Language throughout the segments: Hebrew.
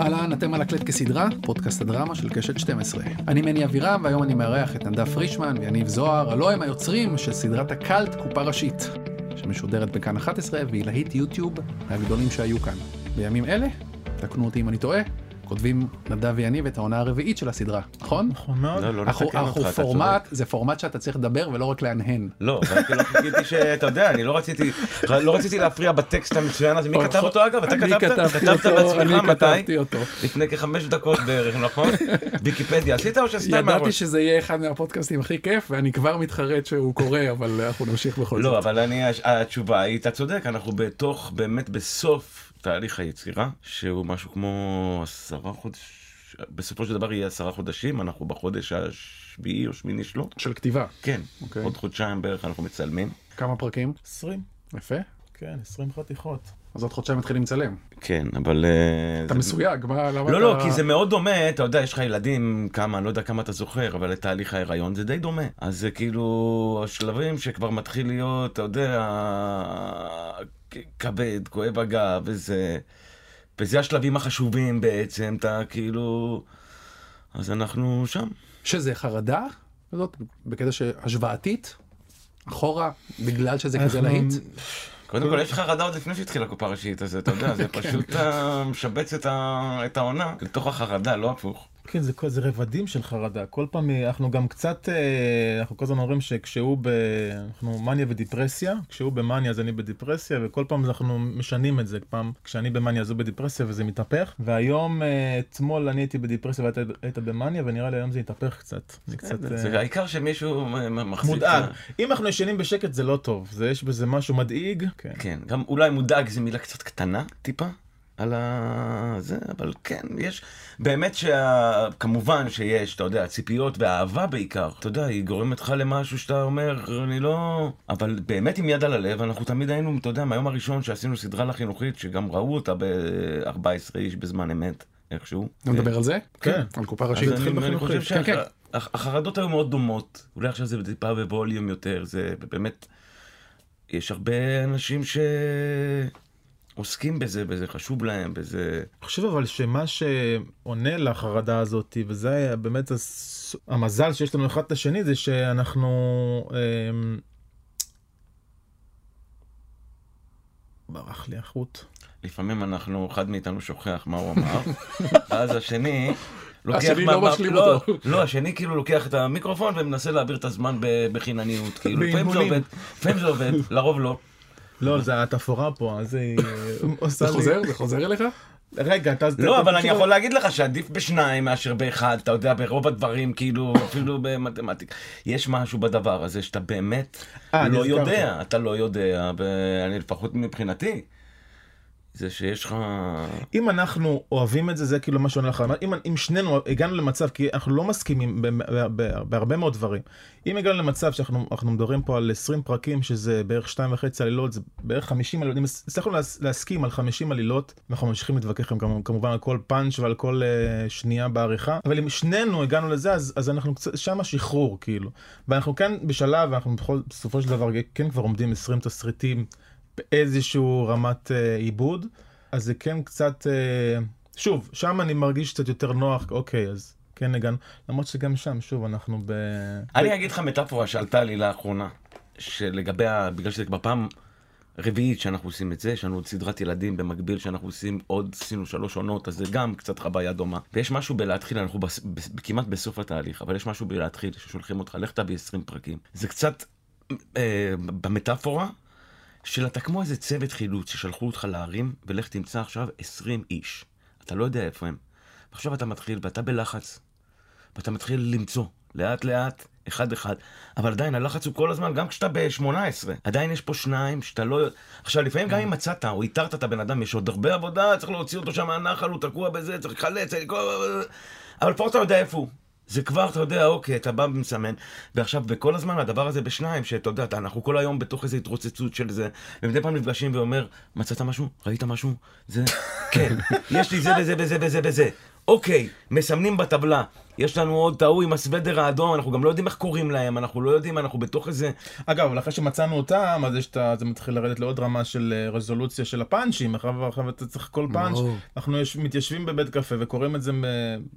אהלן, אתם על הקלט כסדרה, פודקאסט הדרמה של קשת 12. אני מני אבירם, והיום אני מארח את נדב פרישמן ויניב זוהר, הלא הם היוצרים של סדרת הקאלט קופה ראשית, שמשודרת בכאן 11 והיא להיט יוטיוב מהגדולים שהיו כאן. בימים אלה, תקנו אותי אם אני טועה, כותבים נדב ויניב את העונה הרביעית של הסדרה, נכון? נכון מאוד. לא, לא אנחנו, נתקן אנחנו אותך, אתה פורמט. זה פורמט שאתה צריך לדבר ולא רק להנהן. לא, כאילו חיכיתי שאתה יודע, אני לא רציתי, לא רציתי להפריע בטקסט המצוין הזה. מי כתב אותו אגב? אתה כתבת? כתבת בעצמך אני מתי? כתבתי אותו. לפני כחמש דקות בערך, נכון? ויקיפדיה עשית או שסתם ידעתי? שזה יהיה אחד מהפודקאסטים הכי כיף, ואני כבר מתחרט שהוא קורה, אבל אנחנו נמשיך בכל זאת. לא, אבל התשובה היא, אתה צודק, אנחנו בתוך, באמת בסוף תהליך היצירה, שהוא משהו כמו עשרה חודשים, בסופו של דבר יהיה עשרה חודשים, אנחנו בחודש השביעי או שמיני שלו. של כתיבה. כן, אוקיי. עוד חודשיים בערך אנחנו מצלמים. כמה פרקים? 20. יפה. כן, 20 חתיכות. אז עוד חודשיים מתחילים לצלם. כן, אבל... אה, אתה זה- מסויג, מה, למה לא, אתה... לא, כי זה מאוד דומה, אתה יודע, יש לך ילדים, כמה, אני לא יודע כמה אתה זוכר, אבל לתהליך ההיריון זה די דומה. אז זה כאילו השלבים שכבר מתחיל להיות, אתה יודע, כבד, כואב הגב, וזה... וזה השלבים החשובים בעצם, אתה כאילו... אז אנחנו שם. שזה חרדה כזאת, בקטע שהשוואתית, אחורה, בגלל שזה כזה אנחנו- להיט. קודם כל, יש לך חרדה עוד לפני שהתחילה הקופה הראשית, אז אתה יודע, זה פשוט אה, משבץ את העונה לתוך החרדה, לא הפוך. כן, זה, זה רבדים של חרדה. כל פעם, אה, אנחנו גם קצת, אה, אנחנו כל הזמן אומרים שכשהוא ב... אנחנו מניה ודיפרסיה, כשהוא במניה אז אני בדיפרסיה, וכל פעם אנחנו משנים את זה. פעם כשאני במניה אז הוא בדיפרסיה וזה מתהפך. והיום, אה, אתמול אני הייתי בדיפרסיה ואתה היית במניה, ונראה לי היום זה יתהפך קצת. אני קצת... זה העיקר שמישהו מחזיק. מודאג. אם אנחנו ישנים בשקט זה לא טוב, זה יש בזה משהו מדאיג. כן. כן, גם אולי מודאג זו מילה קצת קטנה, טיפה, על ה... זה, אבל כן, יש, באמת שה... כמובן שיש, אתה יודע, ציפיות ואהבה בעיקר, אתה יודע, היא גורמת לך למשהו שאתה אומר, אני לא... אבל באמת עם יד על הלב, אנחנו תמיד היינו, אתה יודע, מהיום הראשון שעשינו סדרה לחינוכית, שגם ראו אותה ב-14 איש בזמן אמת, איכשהו. נדבר על זה? כן. על קופה ראשית. אני, התחיל אני בחינוכית. חושב כן, כן. שהחרדות היו מאוד דומות, אולי עכשיו זה טיפה בווליום יותר, זה באמת, יש הרבה אנשים שעוסקים בזה, וזה חשוב להם, וזה... אני חושב אבל שמה שעונה לחרדה הזאת, וזה היה באמת הס... המזל שיש לנו אחד את השני, זה שאנחנו... אמ... ברח לי החוט. לפעמים אנחנו, אחד מאיתנו שוכח מה הוא אמר, ואז השני... לוקח השני מה- לא מה- משלים לא, אותו. לא, השני כאילו לוקח את המיקרופון ומנסה להעביר את הזמן בחינניות, כאילו, לפעמים זה. עובד, לפעמים זה עובד, לרוב לא. לא, זה התפאורה פה, אז היא עושה זה לי... חוזר? זה חוזר אליך? רגע, אתה... לא, אבל אני יכול להגיד לך שעדיף בשניים מאשר באחד, אתה יודע, ברוב הדברים, כאילו, אפילו במתמטיקה. יש משהו בדבר הזה שאתה באמת אה, לא. יודע, אתה לא יודע, ואני לפחות מבחינתי, זה שיש לך... אם אנחנו אוהבים את זה, זה כאילו מה שעונה לך. אם, אם שנינו הגענו למצב, כי אנחנו לא מסכימים בהרבה מאוד דברים. אם הגענו למצב שאנחנו אנחנו מדברים פה על 20 פרקים, שזה בערך שתיים וחצי עלילות, זה בערך 50 עלילות, אם הצלחנו להס- להסכים על 50 עלילות, אנחנו ממשיכים להתווכח כמובן- על כל פאנץ' ועל כל uh, שנייה בעריכה, אבל אם שנינו הגענו לזה, אז, אז אנחנו קצת, שם השחרור, כאילו. ואנחנו כן בשלב, אנחנו בכל, בסופו של דבר כן כבר עומדים 20 תסריטים באיזשהו רמת אה, עיבוד, אז זה כן קצת, אה, שוב, שם אני מרגיש קצת יותר נוח, אוקיי, אז כן הגענו, למרות שגם שם, שוב, אנחנו ב... אני אגיד לך מטאפורה שעלתה לי לאחרונה, שלגבי, בגלל שזה כבר פעם רביעית שאנחנו עושים את זה, יש לנו עוד סדרת ילדים במקביל שאנחנו עושים עוד, עשינו שלוש עונות, אז זה גם קצת חוויה דומה. ויש משהו בלהתחיל, אנחנו בס, בס, כמעט בסוף התהליך, אבל יש משהו בלהתחיל, ששולחים אותך, לך תביא 20 פרקים. זה קצת אה, במטאפורה של אתה כמו איזה צוות חילוץ ששלחו אותך להרים, ולך תמצא עכשיו 20 איש. אתה לא יודע איפה הם. ועכשיו אתה מתחיל, ואתה בלחץ, ואתה מתחיל למצוא, לאט לאט, אחד אחד, אבל עדיין הלחץ הוא כל הזמן, גם כשאתה ב-18, עדיין יש פה שניים שאתה לא... עכשיו, לפעמים גם אם מצאת או איתרת את הבן אדם, יש עוד הרבה עבודה, צריך להוציא אותו שם מהנחל, הוא תקוע בזה, צריך לחלץ, אבל פה אתה יודע איפה הוא. זה כבר, אתה יודע, אוקיי, אתה בא ומסמן, ועכשיו, וכל הזמן הדבר הזה בשניים, שאתה יודע, אנחנו כל היום בתוך איזו התרוצצות של זה, ומדי פעם נפגשים ואומר, מצאת משהו? ראית משהו? זה, כן, יש לי זה וזה וזה וזה וזה. אוקיי, מסמנים בטבלה. יש לנו עוד את ההוא עם הסוודר האדום, אנחנו גם לא יודעים איך קוראים להם, אנחנו לא יודעים, אנחנו בתוך איזה... אגב, אבל אחרי שמצאנו אותם, אז יש את ה... זה מתחיל לרדת לעוד רמה של אה, רזולוציה של הפאנצ'ים, אחר עכשיו אתה צריך כל פאנץ'. אנחנו יש, מתיישבים בבית קפה וקוראים את זה, מ...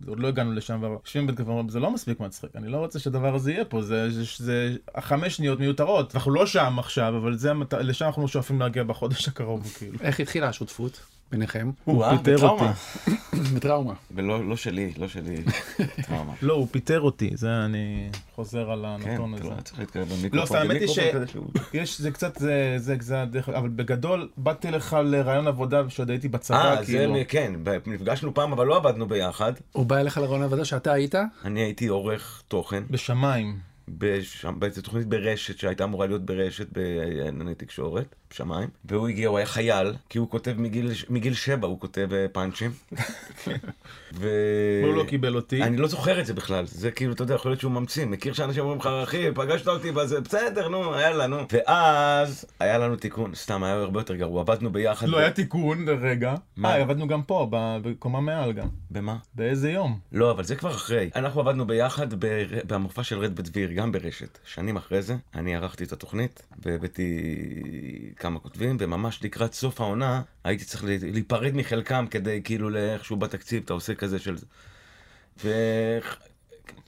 עוד לא הגענו לשם, אבל יושבים בבית קפה ואומרים, זה לא מספיק מצחיק, אני לא רוצה שהדבר הזה יהיה פה, זה, זה, זה החמש שניות מיותרות, אנחנו לא שם עכשיו, אבל זה, לשם אנחנו שואפים להגיע בחודש הקרוב, כאילו. איך התחילה השותפות ביניכם? הוא וואה, פיטר. אותי. בטראומה. ולא לא שלי, לא שלי. טראומה. לא, הוא פיטר אותי, זה אני חוזר על כן, הנתון אתה הזה. לא צריך להתקרב למיקרופון. לא, סתם, האמת היא במיקרופון ש- כזה שהוא- יש, זה קצת, זה, זה, זה הדרך, אבל בגדול, באתי לך לרעיון עבודה שעוד הייתי בצבא, אה, כאילו. זה, כן, נפגשנו פעם, אבל לא עבדנו ביחד. הוא בא אליך לרעיון עבודה שאתה היית? אני הייתי עורך תוכן, בשמיים. באיזה תוכנית ברשת שהייתה אמורה להיות ברשת בענייני תקשורת, בשמיים, והוא הגיע, הוא היה חייל, כי הוא כותב מגיל, מגיל שבע, הוא כותב אה, פאנצ'ים. ו... הוא לא קיבל אותי. אני לא זוכר את זה בכלל, זה כאילו, אתה יודע, יכול להיות שהוא ממציא, מכיר שאנשים אומרים לך, אחי, פגשת אותי בזה, בסדר, נו, יאללה, נו. ואז היה לנו תיקון, סתם, היה הרבה יותר גרוע, עבדנו ביחד. לא ב- היה תיקון לרגע. מה? אה, עבדנו גם פה, ב- בקומה מעל גם. במה? באיזה יום? לא, אבל זה כבר אחרי. אנחנו עבדנו ביחד בר... במופע של רד בדביר, גם ברשת. שנים אחרי זה, אני ערכתי את התוכנית, והבאתי כמה כותבים, וממש לקראת סוף העונה, הייתי צריך לה- להיפרד מחלקם כדי כאילו לאיכשהו בתקציב, אתה עושה כזה של...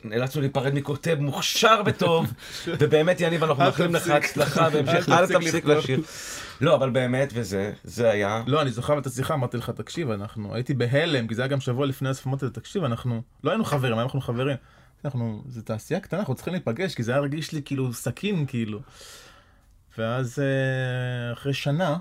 ונאלצנו להיפרד מכותב מוכשר וטוב, ובאמת יניב, אנחנו מאחלים לך. הצלחה בהמשך, אל תפסיק. לשיר. לא, אבל באמת, וזה, זה היה... לא, אני זוכר את השיחה, אמרתי לך, תקשיב, אנחנו, הייתי בהלם, כי זה היה גם שבוע לפני הסוף, אמרתי לו, תקשיב, אנחנו, לא היינו חברים, אנחנו חברים. אנחנו, זה תעשייה קטנה, אנחנו צריכים להיפגש, כי זה היה רגיש לי כאילו סכין, כאילו. ואז אה, אחרי שנה,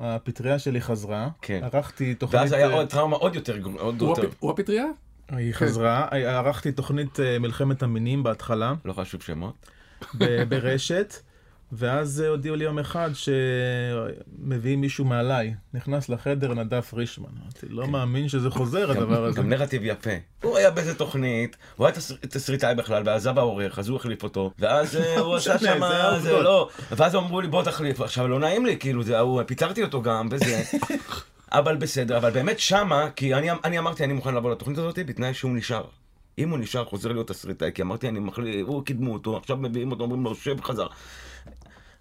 הפטריה שלי חזרה, כן. ערכתי תוכנית... ואז היה אה, עוד טראומה עוד יותר גרוע, עוד הוא הפטריה? היא חזרה, ערכתי תוכנית אה, מלחמת המינים בהתחלה, לא חשוב שמות. ברשת, ואז אה, הודיעו לי יום אחד שמביאים מישהו מעליי. נכנס לחדר נדב פרישמן. אמרתי, לא מאמין שזה חוזר הדבר הזה. כן. גם נרטיב יפה. הוא היה באיזה תוכנית, הוא היה תס- תסריטאי בכלל, ועזב העורך, אז הוא החליף אותו, ואז אה, הוא עשה משנה, שם, זה. לא, ואז אמרו לי בוא תחליף, עכשיו לא נעים לי, כאילו, זה ההוא, פיטרתי אותו גם, וזה. אבל בסדר, אבל באמת שמה, כי אני, אני אמרתי, אני מוכן לבוא לתוכנית הזאת, בתנאי שהוא נשאר. אם הוא נשאר, חוזר להיות תסריטאי, כי אמרתי, אני מחליף, הוא קידמו אותו, עכשיו מביאים אותו, אומרים לו, שב חזר.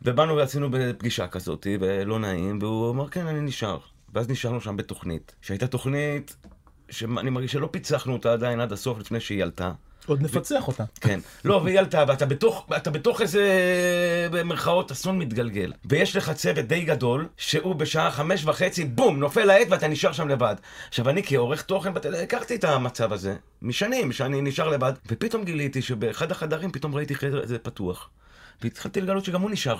ובאנו ועשינו בפגישה כזאת, ולא נעים, והוא אמר, כן, אני נשאר. ואז נשארנו שם בתוכנית, שהייתה תוכנית שאני מרגיש שלא פיצחנו אותה עדיין עד הסוף לפני שהיא עלתה. עוד נפצח אותה. כן. לא, והיא עלתה, ואתה בתוך, אתה בתוך איזה, במרכאות, אסון מתגלגל. ויש לך צוות די גדול, שהוא בשעה חמש וחצי, בום, נופל העט ואתה נשאר שם לבד. עכשיו, אני כעורך תוכן, ואתה יודע, הכרתי את המצב הזה, משנים, שאני נשאר לבד, ופתאום גיליתי שבאחד החדרים פתאום ראיתי חדר זה פתוח. והתחלתי לגלות שגם הוא נשאר.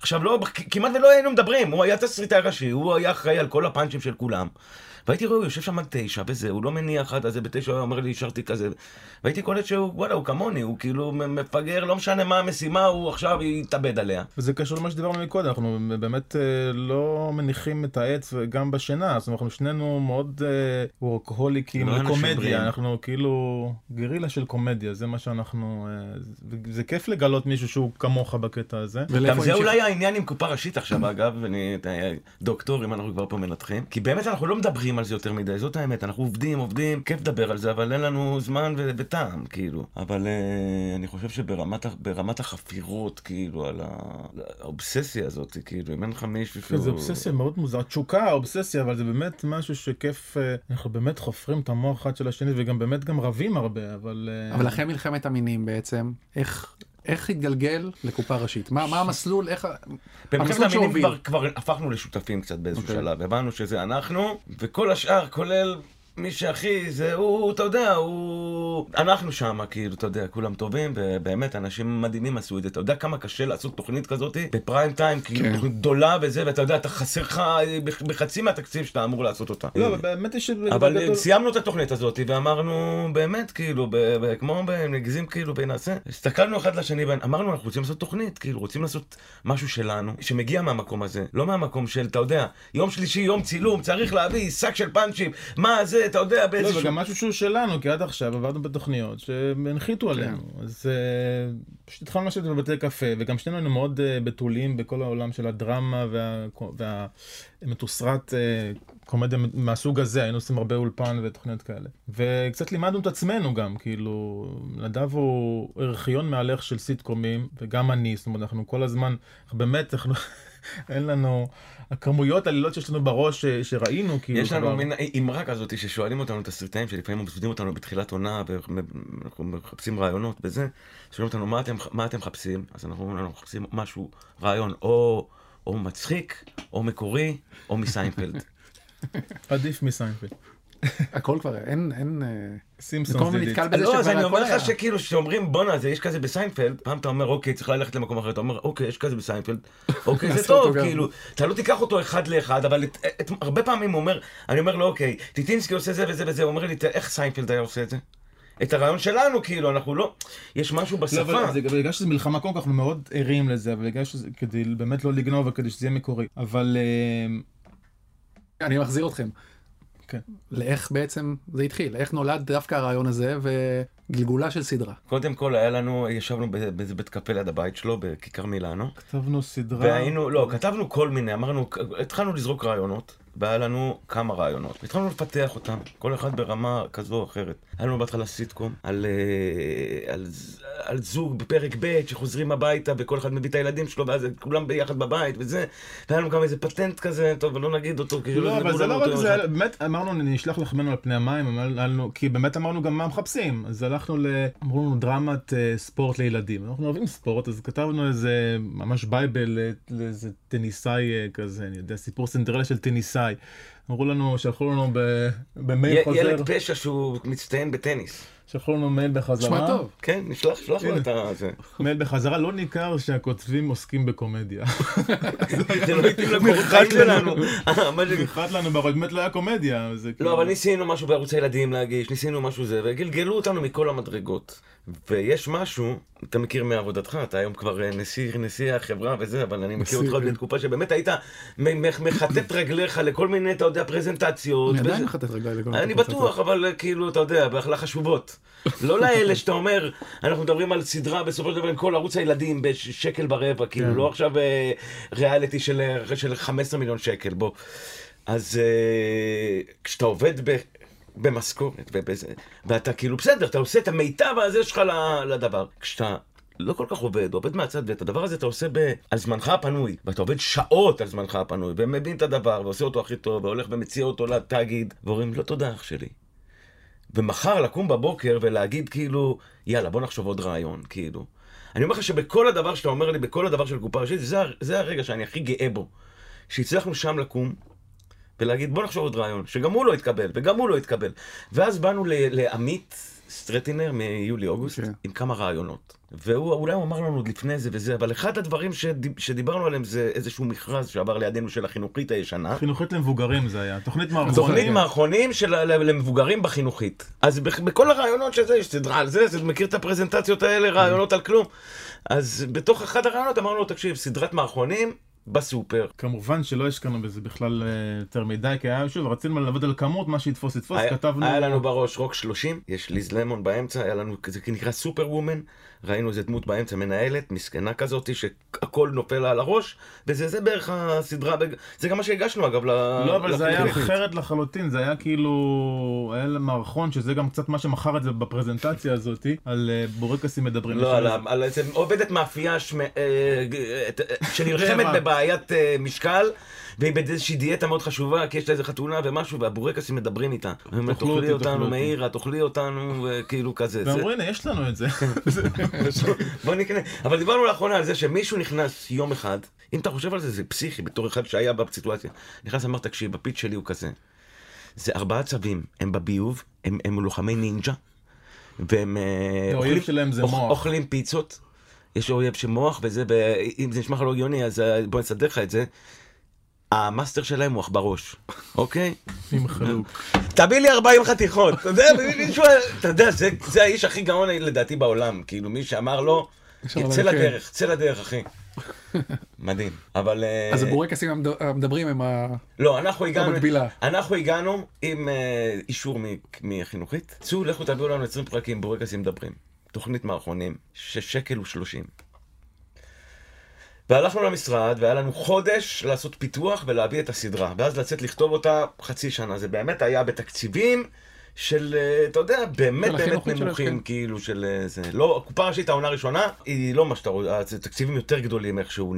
עכשיו, לא, כמעט ולא היינו מדברים, הוא היה תסריטאי ראשי, הוא היה אחראי על כל הפאנצ'ים של כולם. והייתי רואה, הוא יושב שם עד תשע, וזה, הוא לא מניח עד הזה, בתשע הוא אומר לי, השארתי כזה. והייתי קולט שהוא, וואלה, הוא כמוני, הוא כאילו מפגר, לא משנה מה המשימה, הוא עכשיו יתאבד עליה. וזה קשור למה שדיברנו מקודם, אנחנו באמת אה, לא מניחים את העץ גם בשינה, זאת אומרת, אנחנו שנינו מאוד אה, וורקהוליקים לא בריאים. לקומדיה, אנחנו כאילו גרילה של קומדיה, זה מה שאנחנו, אה, זה- זה כיף לגלות מישהו שהוא כמוך בקטע הזה. גם זה? אולי העניין עם קופה ראשית עכשיו, אגב, ואני אה, דוקטור, אם אנחנו כבר פה מנתחים. כי באמת אנחנו לא מדברים על זה יותר מדי, זאת האמת, אנחנו עובדים, עובדים, כיף לדבר על זה, אבל אין לנו זמן ו- וטעם, כאילו. אבל אה, אני חושב שברמת החפירות, כאילו, על האובססיה הזאת, כאילו, אם אין לך מישהו שהוא... זה אובססיה מאוד מוזרה, תשוקה, אובססיה, אבל זה באמת משהו שכיף, אה, אנחנו באמת חופרים את המוח אחד של השני וגם באמת גם רבים הרבה, אבל... אה, אבל אחרי מלחמת המינים בעצם, איך... איך התגלגל לקופה ראשית? מה, מה המסלול, איך... במלחמת המינים. כבר, כבר הפכנו לשותפים קצת באיזשהו אוקיי. שלב, הבנו שזה אנחנו, וכל השאר, כולל מי שהכי, זה הוא, אתה יודע, הוא... אנחנו שם, כאילו, אתה יודע, כולם טובים, ובאמת, אנשים מדהימים עשו את זה. אתה יודע כמה קשה לעשות תוכנית כזאת בפריים טיים, כאילו, כן. תוכנית גדולה וזה, ואתה יודע, אתה חסר לך בח- בחצי מהתקציב שאתה אמור לעשות אותה. לא, אבל באמת יש... אבל סיימנו את התוכנית הזאת ואמרנו באמת כאילו כמו בנגזים כאילו בנעשה הסתכלנו אחד לשני ואמרנו אנחנו רוצים לעשות תוכנית כאילו רוצים לעשות משהו שלנו שמגיע מהמקום הזה לא מהמקום של אתה יודע יום שלישי יום צילום צריך להביא שק של פאנצ'ים מה זה אתה יודע לא, באיזשהו וגם משהו שהוא שלנו, כי עד עכשיו עבדנו בתוכניות שהנחיתו עלינו. אז אה, פשוט התחלנו לשבת בבתי קפה, וגם שנינו היינו מאוד אה, בתולים בכל העולם של הדרמה וה- והמתוסרט אה, קומדיה מהסוג הזה, היינו עושים הרבה אולפן ותוכניות כאלה. וקצת לימדנו את עצמנו גם, כאילו, נדב הוא ארכיון מהלך של סיטקומים, וגם אני, זאת אומרת, אנחנו כל הזמן, באמת, אנחנו, אין לנו, הכמויות עלילות שיש לנו בראש ש- שראינו, כאילו, יש לנו מין אמרה כזאת ששואלים אותנו את הסרטאים שלפעמים מפסידים אותנו בתחילת עונה ואנחנו מחפשים רעיונות וזה, שואלים אותנו מה אתם, מה אתם מחפשים, אז אנחנו אומרים אנחנו מחפשים משהו, רעיון או, או מצחיק, או מקורי, או מסיינפלד. עדיף מסיינפלד. הכל כבר, אין, אין... אה, סימפסונס אז בזה לא, אז אני אומר. לך שכאילו, שאומרים בואנה, זה יש כזה בסיינפלד, פעם אתה אומר אוקיי, צריך ללכת למקום אחר, אתה אומר אוקיי, יש כזה בסיינפלד, אוקיי, זה טוב. כאילו, אתה לא תיקח אותו אחד לאחד, אבל הרבה פעמים הוא אומר, אני אומר לו אוקיי, טיטינסקי עושה זה וזה וזה, הוא אומר לי, "ת- איך סיינפלד היה עושה את זה? את הרעיון שלנו, כאילו, אנחנו לא, יש משהו לא, בשפה. אבל זה- בגלל שזה מלחמה כל אנחנו מאוד ערים לזה, אבל בגלל שזה, כדי באמת לא לגנוב וכדי שזה יהיה מקורי. אבל אה, אני מחזיר אתכם. כן. לאיך בעצם זה התחיל, איך נולד דווקא הרעיון הזה וגלגולה של סדרה. קודם כל היה לנו, ישבנו באיזה- בית קפה ליד הבית שלו, בכיכר מילאנו, כתבנו סדרה. והיינו, לא, כתבנו כל מיני, אמרנו, התחלנו לזרוק רעיונות, והיה לנו כמה רעיונות. התחלנו לפתח אותם, כל אחד ברמה כזו או אחרת. היה לנו בהתחלה סיטקום על, אה, על, ז- על זוג בפרק ב' שחוזרים הביתה וכל אחד מביא את הילדים שלו, ואז כולם ביחד בבית וזה, והיה לנו גם איזה פטנט כזה, טוב, לא נגיד אותו, כי לא, אבל זה לא רק זה, אחד. באמת אמרנו נשלח לחמנו על פני המים, אמרנו, כי באמת אמרנו גם מה מחפשים, אז הלכנו ל... אמרו לנו דרמת אה, ספורט לילדים, אנחנו אוהבים ספורט, אז כתבנו איזה ממש bible אה, לאיזה טניסאי אה, כזה, אני יודע, סיפור סינדרלה של טניסאי. אמרו לנו, שלחו לנו ב- במייל י- חוזר, ילד פשע שהוא מצטיין בטניס. שלחו לנו מייל בחזרה. נשמע טוב. כן, נשלח, שלח לו. את. זה. מייל בחזרה, לא ניכר שהכותבים עוסקים בקומדיה. זה לא התאים לקוראים שלנו. מה זה- במיוחד לנו בראש, באמת לא היה קומדיה. זה לא, כאילו- אבל ניסינו משהו בערוץ הילדים להגיש, ניסינו משהו זה, וגלגלו אותנו מכל המדרגות. ויש משהו, אתה מכיר מעבודתך, אתה היום כבר אה, נשיא, נשיא החברה וזה, אבל אני מכיר אותך עוד כן. בתקופה שבאמת היית מ- מ- מכתת רגליך לכל מיני, אתה יודע, פרזנטציות. אני עדיין. מחטט רגליים לכל אני מיני בטוח, אבל אה, כאילו, אתה יודע, לחשובות. לא לאלה שאתה אומר, אנחנו מדברים על סדרה בסופו של דבר עם כל ערוץ הילדים בשקל ורבע, כאילו, כן. לא עכשיו אה, ריאליטי של, אה, של 15 מיליון שקל, בוא. אז כשאתה עובד ב... במשכורת, ובזה, ואתה כאילו בסדר, אתה עושה את המיטב הזה שלך לדבר. כשאתה לא כל כך עובד, עובד מהצד, ואת הדבר הזה אתה עושה ב... על זמנך הפנוי, ואתה עובד שעות על זמנך הפנוי, ומבין את הדבר, ועושה אותו הכי טוב, והולך ומציע אותו לתאגיד, ואומרים, לא תודה אח שלי. ומחר לקום בבוקר ולהגיד כאילו, יאללה, בוא נחשוב עוד רעיון, כאילו. אני אומר לך שבכל הדבר שאתה אומר לי, בכל הדבר של קופה ראשית, זה, זה הרגע שאני הכי גאה בו. שהצלחנו שם לקום, ולהגיד, בוא נחשוב עוד רעיון, שגם הוא לא התקבל, וגם הוא לא התקבל. ואז באנו ל- לעמית סטרטינר מיולי-אוגוסט, כן. עם כמה רעיונות. והוא, אולי הוא אמר לנו עוד לפני זה וזה, אבל אחד הדברים שדיב, שדיברנו עליהם זה איזשהו מכרז שעבר לידינו של החינוכית הישנה. חינוכית למבוגרים זה היה, תוכנית מערכון. תוכנית כן. מערכונים של למבוגרים בחינוכית. אז בכ- בכל הרעיונות שזה, יש סדרה על זה, זה מכיר את הפרזנטציות האלה, רעיונות על כלום. אז בתוך אחד הרעיונות אמרנו לו, תקשיב, סדרת מערכונים בסופר. כמובן שלא השקענו בזה בכלל אה, יותר מדי, כי היה, שוב, רצינו לעבוד על כמות, מה שיתפוס יתפוס, היה, כתבנו... היה לנו בראש רוק 30, יש ליז למון באמצע, היה לנו, זה נקרא סופר וומן, ראינו איזה דמות באמצע, מנהלת, מסכנה כזאת, שהכל נופל לה על הראש, וזה זה בערך הסדרה, זה גם מה שהגשנו אגב, לא, אבל זה היה. אחרת לחלוטין, זה היה כאילו, היה מערכון, שזה גם קצת מה שמכר את זה בפרזנטציה הזאת, על אה, בורקסים מדברים. לא, על, איזה- ה- על איזה עובדת מאפייה אה, את- שנלחמת. בבעיית אה, משקל, והיא באיזושהי דיאטה מאוד חשובה, כי יש לה איזה חתונה ומשהו, והבורקסים מדברים איתה. תאכלי אותנו, אותי." מאירה, תאכלי אותנו, וכאילו כזה. זה- ואמרו, הנה, יש לנו את זה. בוא נקנה. אבל דיברנו לאחרונה על זה שמישהו נכנס יום אחד, אם אתה חושב על זה, זה פסיכי, בתור אחד שהיה בסיטואציה. נכנס ואמר, תקשיב, הפיץ שלי הוא כזה. זה ארבעה צווים, הם בביוב, הם, הם לוחמי נינג'ה, והם אה, אוכלים, שלהם זה אוכ- מוח. אוכלים פיצות. יש אויב של מוח, וזה, ואם זה נשמע לך לא הגיוני, אז אה, בוא נסדר לך את זה. המאסטר שלהם הוא עכבר ראש, אוקיי? עם חלוק. תביא לי 40 חתיכות, אתה יודע, מישהו, אתה יודע, זה, זה האיש הכי גאון לדעתי בעולם, כאילו מי שאמר לו, אפשר צא ללכת. לדרך, צא לדרך אחי. מדהים, אבל... אה, אז הבורקסים המד- המדברים הם ה... לא, אנחנו הגענו, המקבילה. אנחנו הגענו עם אה, אישור מ- מהחינוכית, צאו, לכו תביאו לנו 20 פרקים, בורקסים מדברים. תוכנית מערכונים, ששקל הוא 30. והלכנו למשרד, והיה לנו חודש לעשות פיתוח ולהביא את הסדרה, ואז לצאת לכתוב אותה חצי שנה. זה באמת היה בתקציבים של, אה, אתה יודע, באמת באמת נמוכים, כן. כאילו, של אה, זה. לא, הקופה הראשית, העונה הראשונה, היא לא מה שאתה רואה, תקציבים יותר גדולים איכשהו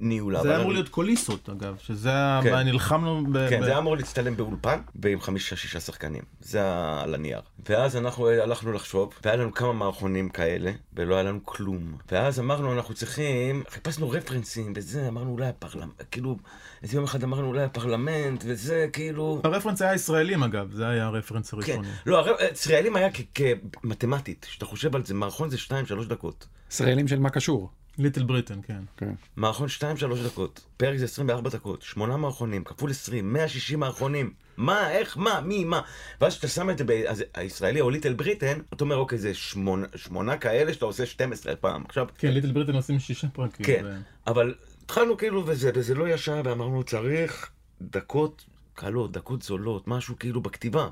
נהיו לה. זה אמור להיות קוליסות, אגב, שזה היה, כן. מה, נלחמנו ב... כן, ב- זה היה אמור להצטלם באולפן, ועם חמישה-שישה שחקנים. זה על הנייר. ואז אנחנו אה, הלכנו לחשוב, והיה לנו כמה מערכונים כאלה, ולא היה לנו כלום. ואז אמרנו, אנחנו צריכים, חיפשנו רפרנסים וזה, אמרנו אולי הפרלמנט, כאילו, איזה יום אחד אמרנו אולי הפרלמנט, וזה כאילו... הרפרנס היה ישראלים, אגב, זה היה הרפרנס כן. לא, הר- ישראלים היה כמתמטית, כשאתה חושב על זה, מערכון זה 2-3 דקות. ישראלים של מה קשור. ליטל בריטן, כן. כן. מערכון 2-3 דקות, פרק זה 24 דקות, 8 מערכונים, כפול 20, 160 מערכונים. מה, איך, מה, מי, מה. ואז כשאתה שם את זה, אז הישראלי או ליטל בריטן, אתה אומר, אוקיי, זה שמונה, שמונה כאלה שאתה עושה 12 פעם. עכשיו, כן, ליטל בריטן עושים שישה פרקים. כן, ו- אבל התחלנו כאילו וזה, וזה לא ישר, ואמרנו, צריך דקות קלות, דקות זולות, משהו כאילו בכתיבה.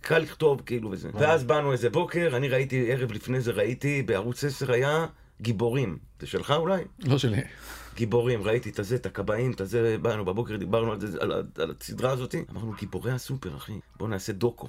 קל לכתוב כאילו וזה. ואז באנו איזה בוקר, אני ראיתי, ערב לפני זה ראיתי, בערוץ 10 היה גיבורים. זה שלך אולי? לא שלי. גיבורים, ראיתי את הזה, את הכבאים, את הזה, באנו בבוקר, דיברנו על, זה, על, על הסדרה הזאת, אמרנו, גיבורי הסופר, אחי, בואו נעשה דוקו.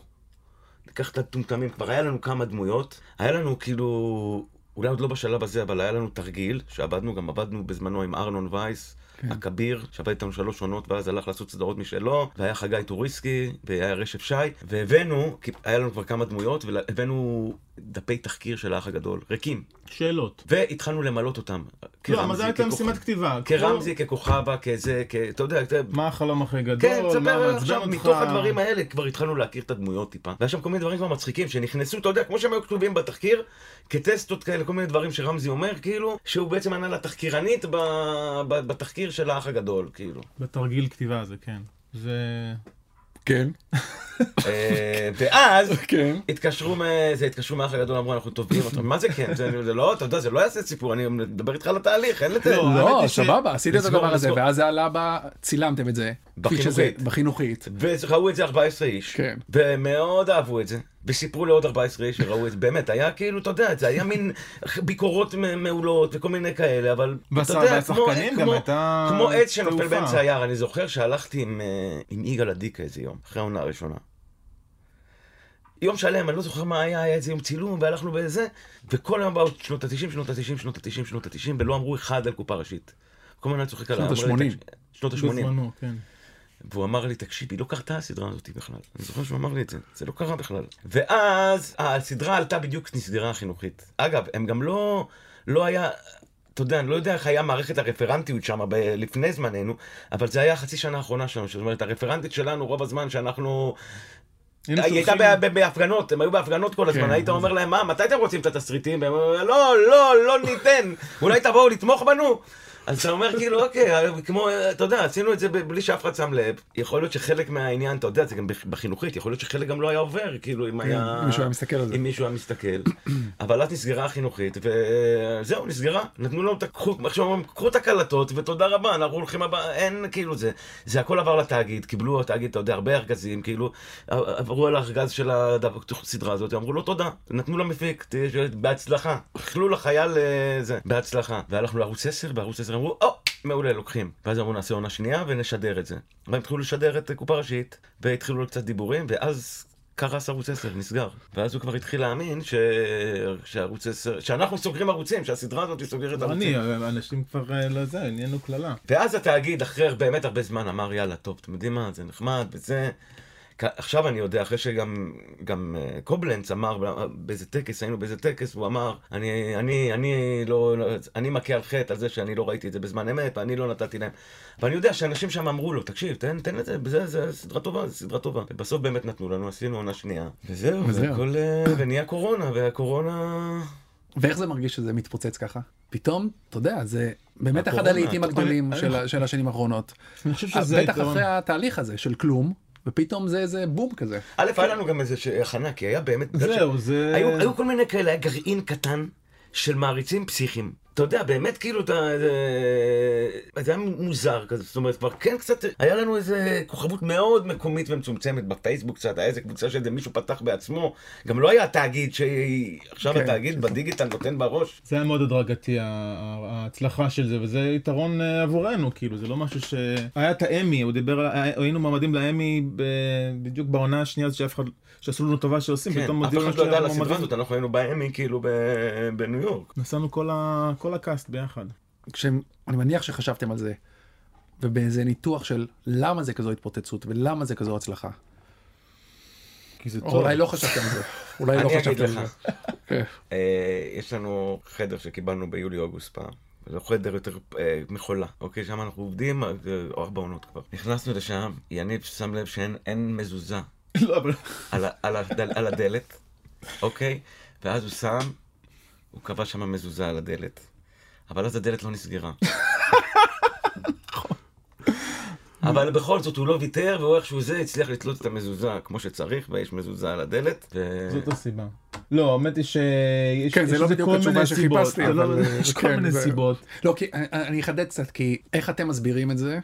ניקח את הטומטמים, כבר היה לנו כמה דמויות, היה לנו כאילו, אולי עוד לא בשלב הזה, אבל היה לנו תרגיל, שעבדנו, גם עבדנו בזמנו עם ארנון וייס, כן. הכביר, שעבד איתנו שלוש עונות, ואז הלך לעשות סדרות משלו, והיה חגי טוריסקי, והיה רשף שי, והבאנו, היה לנו כבר כמה דמויות, והבאנו דפי תחקיר של האח הגדול, ריקים, שאלות. והתחלנו למלות אותם. לא, אבל זה הייתה. משימת כתיבה. כרמזי, ככוכבה, כזה, כ... אתה יודע, אתה... מה החלום הכי גדול, כן, תספר עכשיו. מתוך הדברים האלה כבר התחלנו להכיר את הדמויות טיפה. והיה שם כל מיני דברים כבר מצחיקים שנכנסו, אתה יודע, כמו שהם היו כתובים בתחקיר, כטסטות כאלה, כל מיני דברים שרמזי אומר, כאילו, שהוא בעצם ענה לתחקירנית ב... ב... בתחקיר של האח הגדול, כאילו. בתרגיל כתיבה הזה, כן. זה... כן. אה, ואז... כן. התקשרו מזה, התקשרו מהאח הגדול, אמרו אנחנו תובעים אותם, מה זה כן? זה זה לא, אתה יודע, זה לא יעשה סיפור, אני מדבר איתך על התהליך, אין לזה. לא, לא, סבבה, עשית את הדבר הזה. ואז זה עלה ב... צילמתם את זה. בחינוכית. בחינוכית. וראו את זה 14 איש, כן. ומאוד אהבו את זה, וסיפרו לעוד 14 איש שראו את זה, באמת, היה כאילו, אתה יודע, זה היה מין ביקורות מעולות וכל מיני כאלה, אבל, אתה יודע, כמו- כמו- הייתה כמו עץ שנופל. באמצע היער, אני זוכר שהלכתי עם, אה, עם יגאל עדיקה איזה יום, אחרי העונה הראשונה. יום שלם, אני לא זוכר מה היה, היה איזה יום צילום, והלכנו בזה, וכל היום באו שנות ה-90, שנות ה-90, שנות ה-90, שנות ה-90, ולא אמרו אחד על קופה ראשית. כל הזמן אני צוחק עליי. שנות אמרו לי, ה-80. "תקשיב", שנות ה-80. והוא אמר לי, תקשיב, היא לא קרתה הסדרה הזאת בכלל. אני זוכר שהוא אמר לי את זה, זה לא קרה בכלל. ואז הסדרה עלתה בדיוק נסגרה החינוכית. אגב, הם גם לא, לא היה, אתה יודע, אני לא יודע איך היה מערכת הרפרנטיות שם ב- לפני זמננו, אבל זה היה החצי שנה האחרונה שלנו, זאת אומרת, הרפרנטית שלנו, רוב הזמן שאנחנו... היא הייתה שולחים- ב- ב- בהפגנות, הם היו בהפגנות כל הזמן, כן, היית אומר להם, מה, מתי אתם רוצים את התסריטים? והם אומרים, לא, לא, לא ניתן, אולי תבואו לתמוך בנו? אז אתה אומר כאילו, אוקיי, כמו, אתה יודע, עשינו את זה בלי שאף אחד שם לב. יכול להיות שחלק מהעניין, אתה יודע, זה גם בח- בחינוכית, יכול להיות שחלק גם לא היה עובר, כאילו, אם היה... אם מישהו היה מסתכל על זה. אם מישהו היה מסתכל. אבל אז נסגרה החינוכית, וזהו, נסגרה. נתנו לנו את הקחו, עכשיו אומרים, קחו את הקלטות, ותודה רבה, אנחנו הולכים הבא, אין, כאילו, זה, זה הכל עבר לתאגיד, קיבלו התאגיד, אתה יודע, הרבה ארגזים, כאילו, עברו על הארגז של הסדרה הזאת, אמרו לו תודה, נתנו למפיק, בהצלחה. אכלו לחייל אה, זה, בהצלחה. והלכנו לערוץ 10, בערוץ 10 אמרו, או, מעולה, לוקחים. ואז אמרו, נעשה עונה שנייה ונשדר את זה. והם התחילו לשדר את קופה ראשית, והתחילו קצת דיבורים, ואז קרס ערוץ 10, נסגר. ואז הוא כבר התחיל להאמין ש... שערוץ 10, שאנחנו סוגרים ערוצים, שהסדרה הזאת סוגרת לא ערוצים. אני, אנשים כבר, אה, לא זה, נהיינו קללה. ואז התאגיד, אחרי באמת הרבה זמן, אמר, יאללה, טוב, אתם יודעים מה, זה נחמד, וזה... עכשיו אני יודע, אחרי שגם גם אה, קובלנץ אמר באיזה טקס, היינו באיזה טקס, הוא אמר, אני, אני, אני לא, לא- אני מכה על חטא על זה שאני לא ראיתי את זה בזמן אמת, ואני לא נתתי להם. ואני יודע שאנשים שם אמרו לו, תקשיב, תן, תן את זה, זה, זה סדרה טובה, זה סדרה טובה. ובסוף באמת נתנו לנו, עשינו עונה שנייה. וזהו, וזהו. והכל, אה, ונהיה קורונה, והקורונה... ואיך זה מרגיש שזה מתפוצץ ככה? פתאום, אתה יודע, זה באמת אחד הלעיתים הגדולים אני- של אני- ה- של השנים האחרונות. אני חושב שזה בטח יתרון. אחרי התהליך הזה של כלום, ופתאום זה איזה בום כזה. א', היה לנו גם איזה הכנה, כי היה באמת... זהו, זה... היו כל מיני כאלה, היה גרעין קטן של מעריצים פסיכיים. אתה יודע, באמת כאילו, אתה, זה, זה היה מוזר כזה, זאת אומרת, כבר כן קצת, היה לנו איזה כוכבות מאוד מקומית ומצומצמת בפייסבוק קצת, היה איזה קבוצה שאיזה מישהו פתח בעצמו, גם לא היה תאגיד שעכשיו כן. התאגיד בדיגיטל נותן בראש. זה היה מאוד הדרגתי, ההצלחה של זה, וזה יתרון אה, עבורנו, כאילו, זה לא משהו ש... היה את האמי, הוא דיבר, היה- היינו מועמדים לאמי ב- בדיוק בעונה השנייה הזאת שאף אחד, שעשו לנו טובה שעושים, כן, פתאום אף הודיעו אחד לנו לא ידע על שאנחנו הסדרה. הזאת, אנחנו היינו באמי כאילו ב- בניו יורק. נסענו כל ה- כל הקאסט ביחד. כשאני מניח שחשבתם על זה, ובאיזה ניתוח של למה זה כזו התפוצצות ולמה זה כזו הצלחה. כי זה טוב. אולי לא חשבתם על זה. אולי לא חשבתם על זה. כן. אה, יש לנו חדר שקיבלנו ביולי-אוגוסט פעם. זה חדר יותר אה, מחולה, אוקיי? שם אנחנו עובדים, אה, ארבע עונות כבר. נכנסנו לשם, יניב שם לב שאין אין מזוזה לא. על, על, הדל, על הדלת, אוקיי? ואז הוא שם, הוא קבע שם מזוזה על הדלת. אבל אז הדלת לא נסגרה. אבל בכל זאת הוא לא ויתר, והוא איכשהו זה הצליח לתלות את המזוזה כמו שצריך, ויש מזוזה על הדלת. ו... זאת הסיבה. לא, האמת היא שיש כן, זה יש לא בדיוק כל התשובה מיני סיבות. שחיפשתי, אבל, יש כל כן, מיני זה- סיבות. לא, כי אני- אני אחדד קצת, כי איך אתם מסבירים את זה,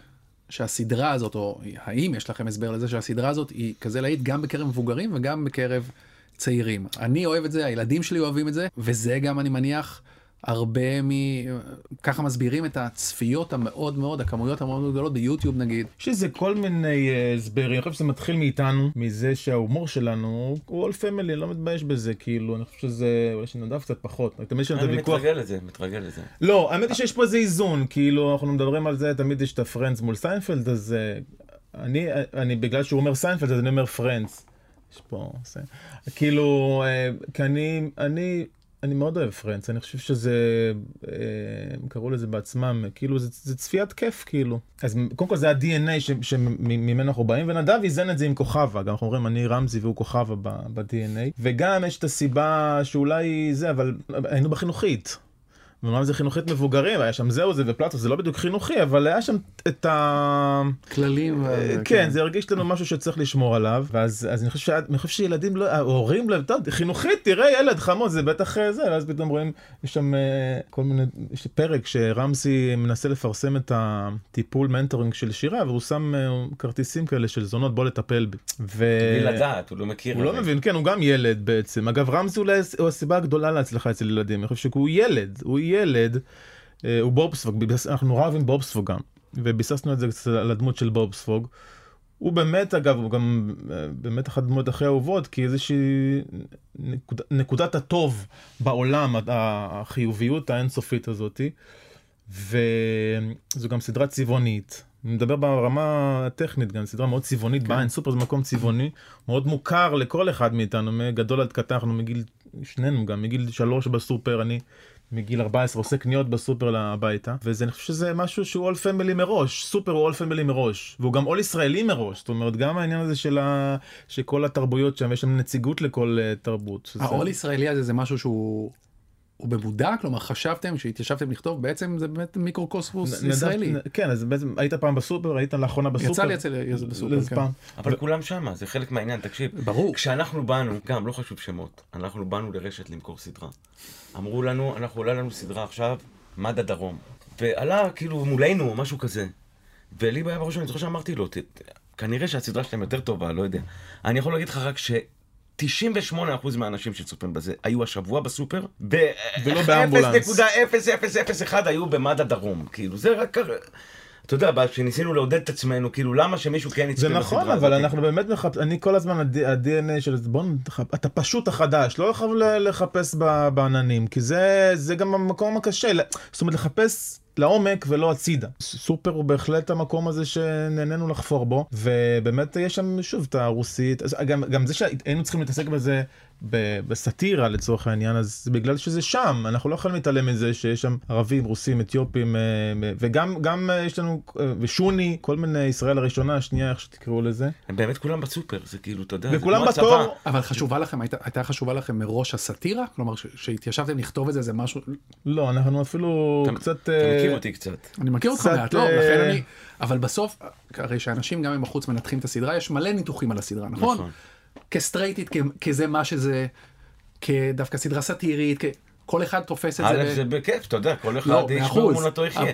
שהסדרה הזאת, או האם יש לכם הסבר לזה שהסדרה הזאת היא כזה להיט גם בקרב מבוגרים וגם בקרב צעירים. אני אוהב את זה, הילדים שלי אוהבים את זה, וזה גם, אני מניח, הרבה מ... ככה מסבירים את הצפיות המאוד מאוד, הכמויות המאוד מאוד גדולות ביוטיוב נגיד. יש לזה כל מיני אה, הסברים, אני חושב שזה מתחיל מאיתנו, מזה שההומור שלנו הוא all family, אני לא מתבייש בזה, כאילו, אני חושב שזה, אולי שנדב קצת פחות, תמיד יש לנו את אני. מתרגל לזה, מתרגל לזה. לא, האמת היא שיש פה איזה איזון, כאילו, אנחנו מדברים על זה, תמיד יש את הפרנדס מול סיינפלד, אז אה, אני, אני, בגלל שהוא אומר סיינפלד, אז אני אומר פרנדס. יש פה, זה, כאילו, אה, כי אני, אני, אני מאוד אוהב פרנדס, אני חושב שזה, אה, הם קראו לזה בעצמם, כאילו, זה, זה צפיית כיף, כאילו. אז קודם כל זה ה-DNA שממנו אנחנו באים, ונדב איזן את זה עם כוכבה, גם אנחנו אומרים, אני רמזי והוא כוכבה ב-DNA, וגם יש את הסיבה שאולי זה, אבל היינו בחינוכית. ואומנם זה חינוכית מבוגרים, היה שם זהו זה ופלטו, זה לא בדיוק חינוכי, אבל היה שם את ה... כללים. ו- כן, זה הרגיש לנו משהו שצריך לשמור עליו, ואז אז אני חושב שה- אני חושב שילדים לא, ההורים לא, טוב, חינוכית, תראה ילד חמוד, זה בטח אה, זה, ואז פתאום רואים, יש שם אה, כל מיני, יש פרק שרמסי מנסה לפרסם את הטיפול mentoring של שירה, והוא שם אה, כרטיסים כאלה של זונות, בוא לטפל בי. ו... בלי לדעת, הוא לא מכיר. הוא לא. מבין, כן, הוא גם ילד בעצם. אגב, רמסי אולי הוא הסיבה הגדולה להצלחה אצל ילדים. אני חושב שהוא ילד, הוא ילד, אה, הוא בובספוג, אנחנו נורא אוהבים בובספוג גם, וביססנו את זה קצת על הדמות של בובספוג. הוא באמת, אגב, הוא גם אה, באמת אחת הדמות הכי אהובות, כי איזושהי נקוד, נקודת הטוב בעולם, החיוביות האינסופית הזאתי. וזו גם סדרה צבעונית. אני מדבר ברמה הטכנית גם, סדרה מאוד צבעונית כן. בעין, סופר זה מקום צבעוני, מאוד מוכר לכל אחד מאיתנו, מגדול עד קטן, אנחנו מגיל, שנינו גם, מגיל שלוש בסופר, אני מגיל 14 עושה קניות בסופר הביתה, ואני חושב שזה משהו שהוא all family מראש, סופר הוא all family מראש, והוא גם all ישראלי מראש, זאת אומרת גם העניין הזה של ה... שכל התרבויות שם, יש שם נציגות לכל uh, תרבות. העול ישראלי הזה זה משהו שהוא הוא במודע? כלומר חשבתם כשהתיישבתם לכתוב בעצם זה באמת מיקרוקוסמוס נדב- ישראלי. כן, אז בעצם היית פעם בסופר, היית לאחרונה בסופר. יצא לי אצל בסופר, איזה כן. פעם. אבל כולם שמה, זה חלק מהעניין, תקשיב. ברור. כשאנחנו באנו, גם לא חשוב שמות, אנחנו באנו לרשת למכור סדרה. אמרו לנו, אנחנו עולה לנו סדרה עכשיו, מד"א דרום. ועלה כאילו מולנו, משהו כזה. ולי בעיה בראש, אני זוכר שאמרתי לו, "ת- ת- כנראה שהסדרה שלהם יותר טובה, לא יודע. אני יכול להגיד לך רק ש... 98% מהאנשים שצופים בזה היו השבוע בסופר, ולא באמבולנס. ב-0.0001 היו במד"א דרום. כאילו, זה רק... אתה יודע, כשניסינו לעודד את עצמנו, כאילו, למה שמישהו כן יצפה זה בסדרה נכון, הזאת? אבל אנחנו באמת מחפשים, אני כל הזמן, ה-DNA של זה, בוא, נתח- אתה פשוט החדש, לא יכול לחפש ב- בעננים, כי זה זה גם המקום הקשה, זאת אומרת, לחפש לעומק ולא הצידה. סופר הוא בהחלט המקום הזה שנהנינו לחפור בו, ובאמת יש שם, שוב, את הרוסית, גם, גם זה שהיינו צריכים להתעסק בזה בסאטירה לצורך העניין, אז בגלל שזה שם, אנחנו לא יכולים להתעלם מזה שיש שם ערבים, רוסים, אתיופים, אה, וגם גם אה, יש לנו, אה, ושוני, כל מיני ישראל הראשונה, השנייה, איך שתקראו לזה. הם באמת כולם בסופר, זה כאילו, אתה יודע, זה וכולם כמו הצבא. בתור, אבל חשובה לכם, הייתה, הייתה חשובה לכם מראש הסאטירה? כלומר, ש- שהתיישבתם לכתוב את זה, זה משהו... לא, אנחנו אפילו אתה- קצת... אתה מכיר אותי קצת. אני מכיר אותך מעט, לא, לכן אני... אבל בסוף, הרי שאנשים גם מבחוץ מנתחים את הסדרה, יש מלא ניתוחים על הסדרה, נכון? נכון. כסטרייטית, כזה מה שזה, כדווקא סדרה סאטירית. כל אחד תופס את זה. א', זה בכיף, אתה יודע, כל לא, אחד מאה יש אחוז. לו אמונתו יחיה.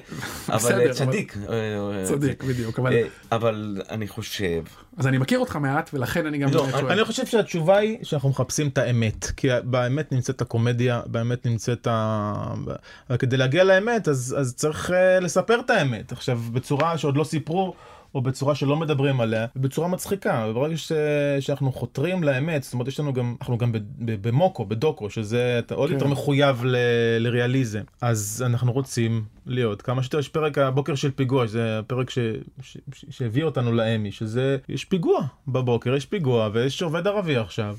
אבל- אה, צדיק. אה, אה, צדיק, בדיוק, אבל- אבל אני חושב, אז אני מכיר אותך מעט, ולכן אני גם לא, אני- חושב שהתשובה היא שאנחנו מחפשים את האמת, כי באמת נמצאת הקומדיה, באמת נמצאת ה... כדי להגיע לאמת, אז, אז צריך לספר את האמת. עכשיו, בצורה שעוד לא סיפרו, או בצורה שלא מדברים עליה, בצורה מצחיקה. וברגע ש... שאנחנו חותרים לאמת, זאת אומרת, יש לנו גם, אנחנו גם ב- ב- במוקו, בדוקו, שזה אתה עוד כן. יותר מחויב ל... לריאליזם. אז אנחנו רוצים להיות כמה שיותר, יש פרק הבוקר של פיגוע, שזה הפרק ש... ש... ש... שהביא אותנו לאמי, שזה, יש פיגוע בבוקר, יש פיגוע, ויש עובד ערבי עכשיו.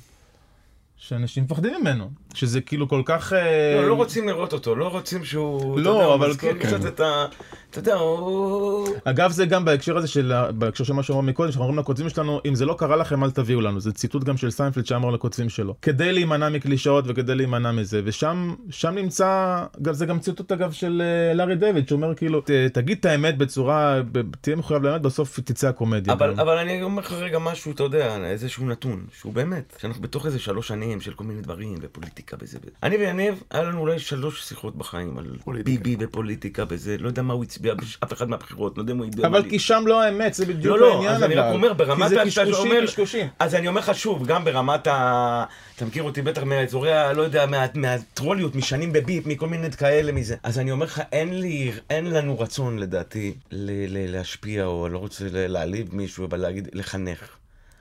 שאנשים מפחדים ממנו, שזה כאילו כל כך... אה, לא, לא רוצים לראות אותו, לא רוצים שהוא, לא, יודע, אבל מזכיר כן. קצת את ה... אתה יודע, הוא... אגב זה גם בהקשר הזה של, בהקשר של מה שאמרנו מקודם, שאנחנו אומרים לכותבים שלנו, אם זה לא קרה לכם אל תביאו לנו, זה ציטוט גם של סיינפלד שאמר לכותבים שלו, כדי להימנע מקלישאות וכדי להימנע מזה, ושם שם נמצא, גם זה גם ציטוט אגב של אה, לארי דיוויד, שאומר כאילו, ת, תגיד את האמת בצורה, תהיה מחויב לאמת, בסוף תצא הקומדיה. אבל. אבל אני אומר לך רגע משהו, אתה יודע, איזשהו נתון, שהוא באמת, שאנחנו בתוך איזה שלוש שנים של כל מיני דברים, ופוליטיקה וזה וזה. אני ויניב, היה לנו אולי שלוש שיחות בחיים על פוליטיקה. ביבי ופוליטיקה וזה, לא יודע מה הוא הצביע באף אחד מהבחירות, לא יודע אם הוא הצביע... אבל כי שם לא האמת, זה בדיוק לא, לא, העניין אז אני רק. אומר, ברמת כי זה קשקושים, קשקושים. אז אני אומר לך שוב, גם ברמת ה... אתה מכיר אותי בטח מהאזורי, ה- לא יודע, מה- מהטרוליות, משנים בביפ, מכל מיני כאלה מזה. אז אני אומר לך, אין לי, אין לנו רצון לדעתי ל- ל- להשפיע, או לא רוצה להעליב מישהו, אבל להגיד, לחנך.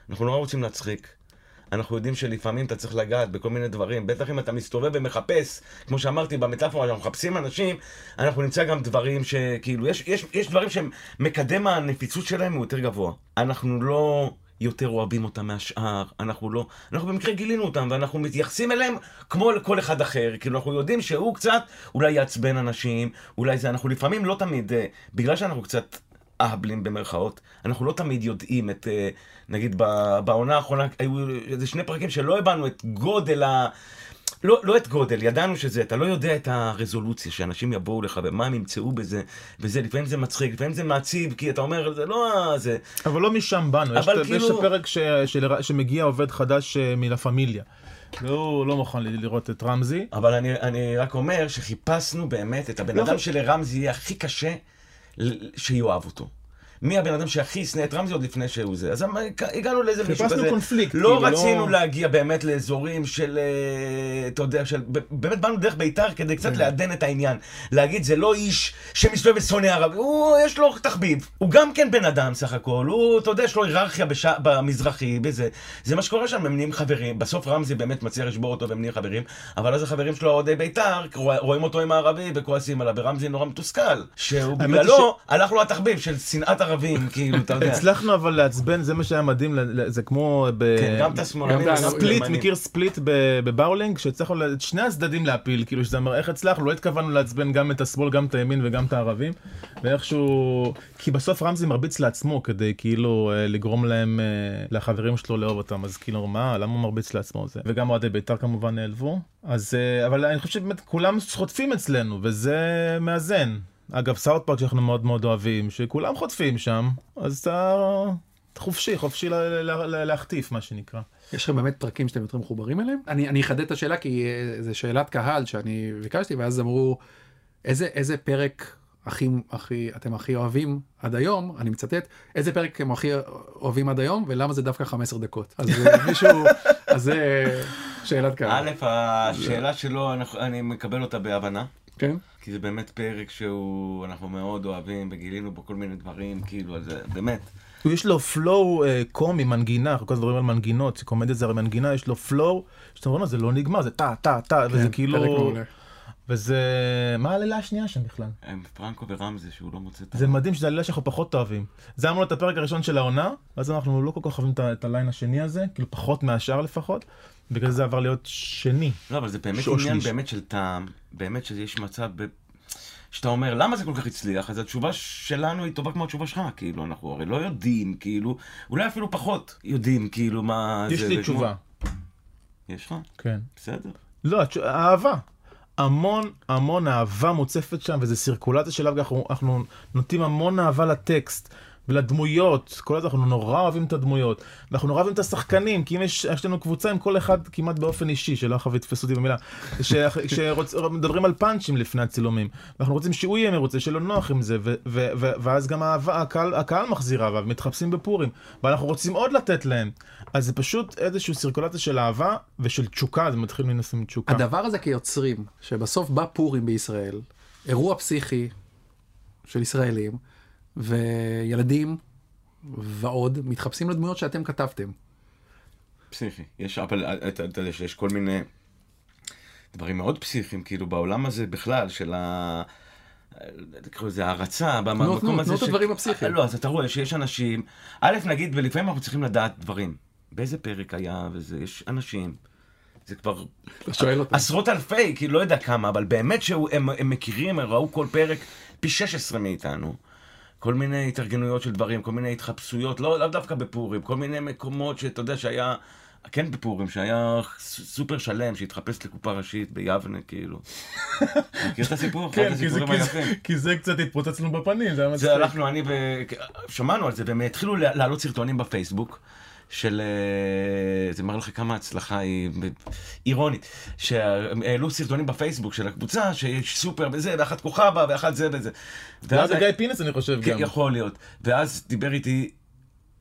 אנחנו לא רוצים להצחיק. אנחנו יודעים שלפעמים אתה צריך לגעת בכל מיני דברים, בטח אם אתה מסתובב ומחפש, כמו שאמרתי במטאפורה, אנחנו מחפשים אנשים, אנחנו נמצא גם דברים שכאילו, יש, יש, יש דברים שמקדם הנפיצות שלהם הוא יותר גבוה. אנחנו לא יותר אוהבים אותם מהשאר, אנחנו לא, אנחנו במקרה גילינו אותם ואנחנו מתייחסים אליהם כמו לכל אחד אחר, כאילו אנחנו יודעים שהוא קצת אולי יעצבן אנשים, אולי זה, אנחנו לפעמים לא תמיד, אה, בגלל שאנחנו קצת אהבלים במרכאות, אנחנו לא תמיד יודעים את, אה, נגיד בעונה האחרונה היו איזה שני פרקים שלא הבנו את גודל ה... לא, לא את גודל, ידענו שזה, אתה לא יודע את הרזולוציה, שאנשים יבואו לך ומה הם ימצאו בזה, וזה, לפעמים זה מצחיק, לפעמים זה מעציב, כי אתה אומר, זה לא זה. אבל לא משם באנו, יש, כאילו- יש את הפרק ש, של, שמגיע עובד חדש אה, מלה פמיליה. והוא לא מוכן לראות את רמזי. אבל אני, אני רק אומר שחיפשנו באמת את הבן לא אדם שלרמזי יהיה הכי קשה שיאהב אותו. מי הבן אדם שהכי ישנא את רמזי עוד לפני שהוא זה. אז אמ- הגענו לאיזה מישהו חיפשנו כזה. קונפליקט, לא כאילו, רצינו לא- להגיע באמת לאזורים של, אה, אתה יודע, של, באמת באנו דרך בית"ר כדי כן. קצת לעדן את העניין. להגיד, זה לא איש שמסתובב ושונא ערבי, הוא, יש לו תחביב. הוא גם כן בן אדם סך הכל, הוא, אתה יודע, יש לו היררכיה בש... במזרחי, בזה. זה מה שקורה שם, הם נהיים חברים. בסוף רמזי באמת מצליח לשבור אותו והם נהיים חברים, אבל אז החברים שלו, אוהדי בית"ר, רוא- רואים אותו עם הערבי וכועסים עליו, ורמזי נורא מתוסכל. שהוא בגללו, הלך לו התחביב של שנאת ערבים, כאילו, אתה יודע. הצלחנו אבל לעצבן, זה מה שהיה מדהים, זה כמו ב... כן, גם את השמאלנים, ספליט. מכיר ספליט ב- בבאולינג, שהצלחנו את שני הצדדים להפיל, כאילו שזה אומר איך הצלחנו, לא התכוונו לעצבן גם את השמאל, גם את הימין וגם את הערבים, ואיכשהו, כי בסוף רמזי מרביץ לעצמו כדי כאילו אה, לגרום להם, אה, לחברים שלו לאהוב אותם, אז כאילו מה, למה הוא מרביץ לעצמו זה, וגם אוהדי בית"ר כמובן נעלבו, אז, אה, אבל אני חושב שבאמת כולם חוטפים אצלנו, וזה מאזן. אגב, סאוט פארק שאנחנו מאוד מאוד אוהבים, שכולם חוטפים שם, אז אתה חופשי, חופשי ל- ל- ל- להחטיף, מה שנקרא. יש לכם באמת פרקים שאתם יותר מחוברים אליהם? אני, אני אחדד את השאלה כי אה, זו שאלת קהל שאני ביקשתי ואז אמרו איזה, איזה פרק הכי, הכי, אתם הכי אוהבים עד היום, אני מצטט, איזה פרק אתם הכי אוהבים עד היום ולמה זה דווקא 15 דקות. אז אה, מישהו, אז זה שאלת קהל. א', השאלה שלו, אני מקבל אותה בהבנה. כן? כי זה באמת פרק שהוא, אנחנו מאוד אוהבים, וגילינו בו כל מיני דברים, כאילו, אז זה באמת. יש לו פלואו אה, קומי, מנגינה, אנחנו כל הזמן מדברים על מנגינות, קומדיה זה הרי מנגינה, יש לו פלואו, שאתה אומר, "לא, זה לא נגמר, זה טה, טה, טה, וזה כן, פרק כאילו, מעולה. וזה, מה העלילה השנייה שם בכלל? הם פרנקו ורמזי, שהוא לא מוצא את ה... זה מדהים שזה עלילה שאנחנו פחות אוהבים. זה אמרנו את הפרק הראשון של העונה, אז אנחנו לא כל כך אוהבים את הליין השני הזה, כאילו פחות מהשאר לפחות, בגלל זה עבר להיות שני. לא, אבל זה באמת עניין. באמת של טעם, באמת שיש מצב ב... שאתה אומר, למה זה כל כך הצליח? אז התשובה שלנו היא טובה כמו התשובה שלך, כאילו, אנחנו הרי לא יודעים, כאילו, אולי אפילו פחות יודעים, כאילו, מה יש זה... לי תשובה. יש לך? כן. בסדר. לא, אהבה. המון המון אהבה מוצפת שם, וזה סירקולציה של אנחנו, אנחנו נותנים המון אהבה לטקסט, ולדמויות, כל הזמן אנחנו נורא אוהבים את הדמויות, ואנחנו נורא אוהבים את השחקנים, כי אם יש, יש לנו קבוצה עם כל אחד כמעט באופן אישי, שלא אחר יתפסו אותי במילה, כשמדברים על פאנצ'ים לפני הצילומים, ואנחנו רוצים שהוא יהיה מרוצה, לו נוח עם זה, ו, ו, ו, ואז גם האהבה, הקהל, הקהל מחזיר אהבה, ומתחפשים בפורים, ואנחנו רוצים עוד לתת להם. אז זה פשוט איזושהי סירקולציה של אהבה ושל תשוקה, זה מתחיל מן הסתם תשוקה. הדבר הזה כיוצרים, שבסוף בא פורים בישראל, אירוע פסיכי של ישראלים, וילדים ועוד מתחפשים לדמויות שאתם כתבתם. פסיכי. יש אבל אתה אתה יודע שיש כל מיני דברים מאוד פסיכיים, כאילו בעולם הזה בכלל, של ה... תקראו לזה הערצה, במקום הזה. תנו את הדברים הפסיכיים. לא, אז אתה רואה שיש אנשים, א', נגיד, ולפעמים אנחנו צריכים לדעת דברים. באיזה פרק היה וזה, יש אנשים, זה כבר. עשרות אלפי, כאילו לא יודע כמה, אבל באמת שהם הם מכירים, הם ראו כל פרק פי 16 מאיתנו. כל מיני התארגנויות של דברים, כל מיני התחפשויות, לא, לאו דווקא בפורים, כל מיני מקומות שאתה יודע שהיה, כן בפורים, שהיה סופר שלם שהתחפש לקופה ראשית ביבנה, כאילו. מכיר את הסיפור? כן, כי זה, כי, זה. כי זה קצת התפוצץ לנו בפנים, זה היה מצחיק. זה הלכנו, אני ו... שמענו על זה, והם התחילו להעלות סרטונים בפייסבוק. של, אה, זה מראה לך כמה הצלחה היא אירונית, שהעלו סרטונים בפייסבוק של הקבוצה, שיש סופר וזה, ואחת כוכבה, ואחת זה וזה. זה היה בגיא פינס אני חושב כן, גם. יכול להיות. ואז דיבר איתי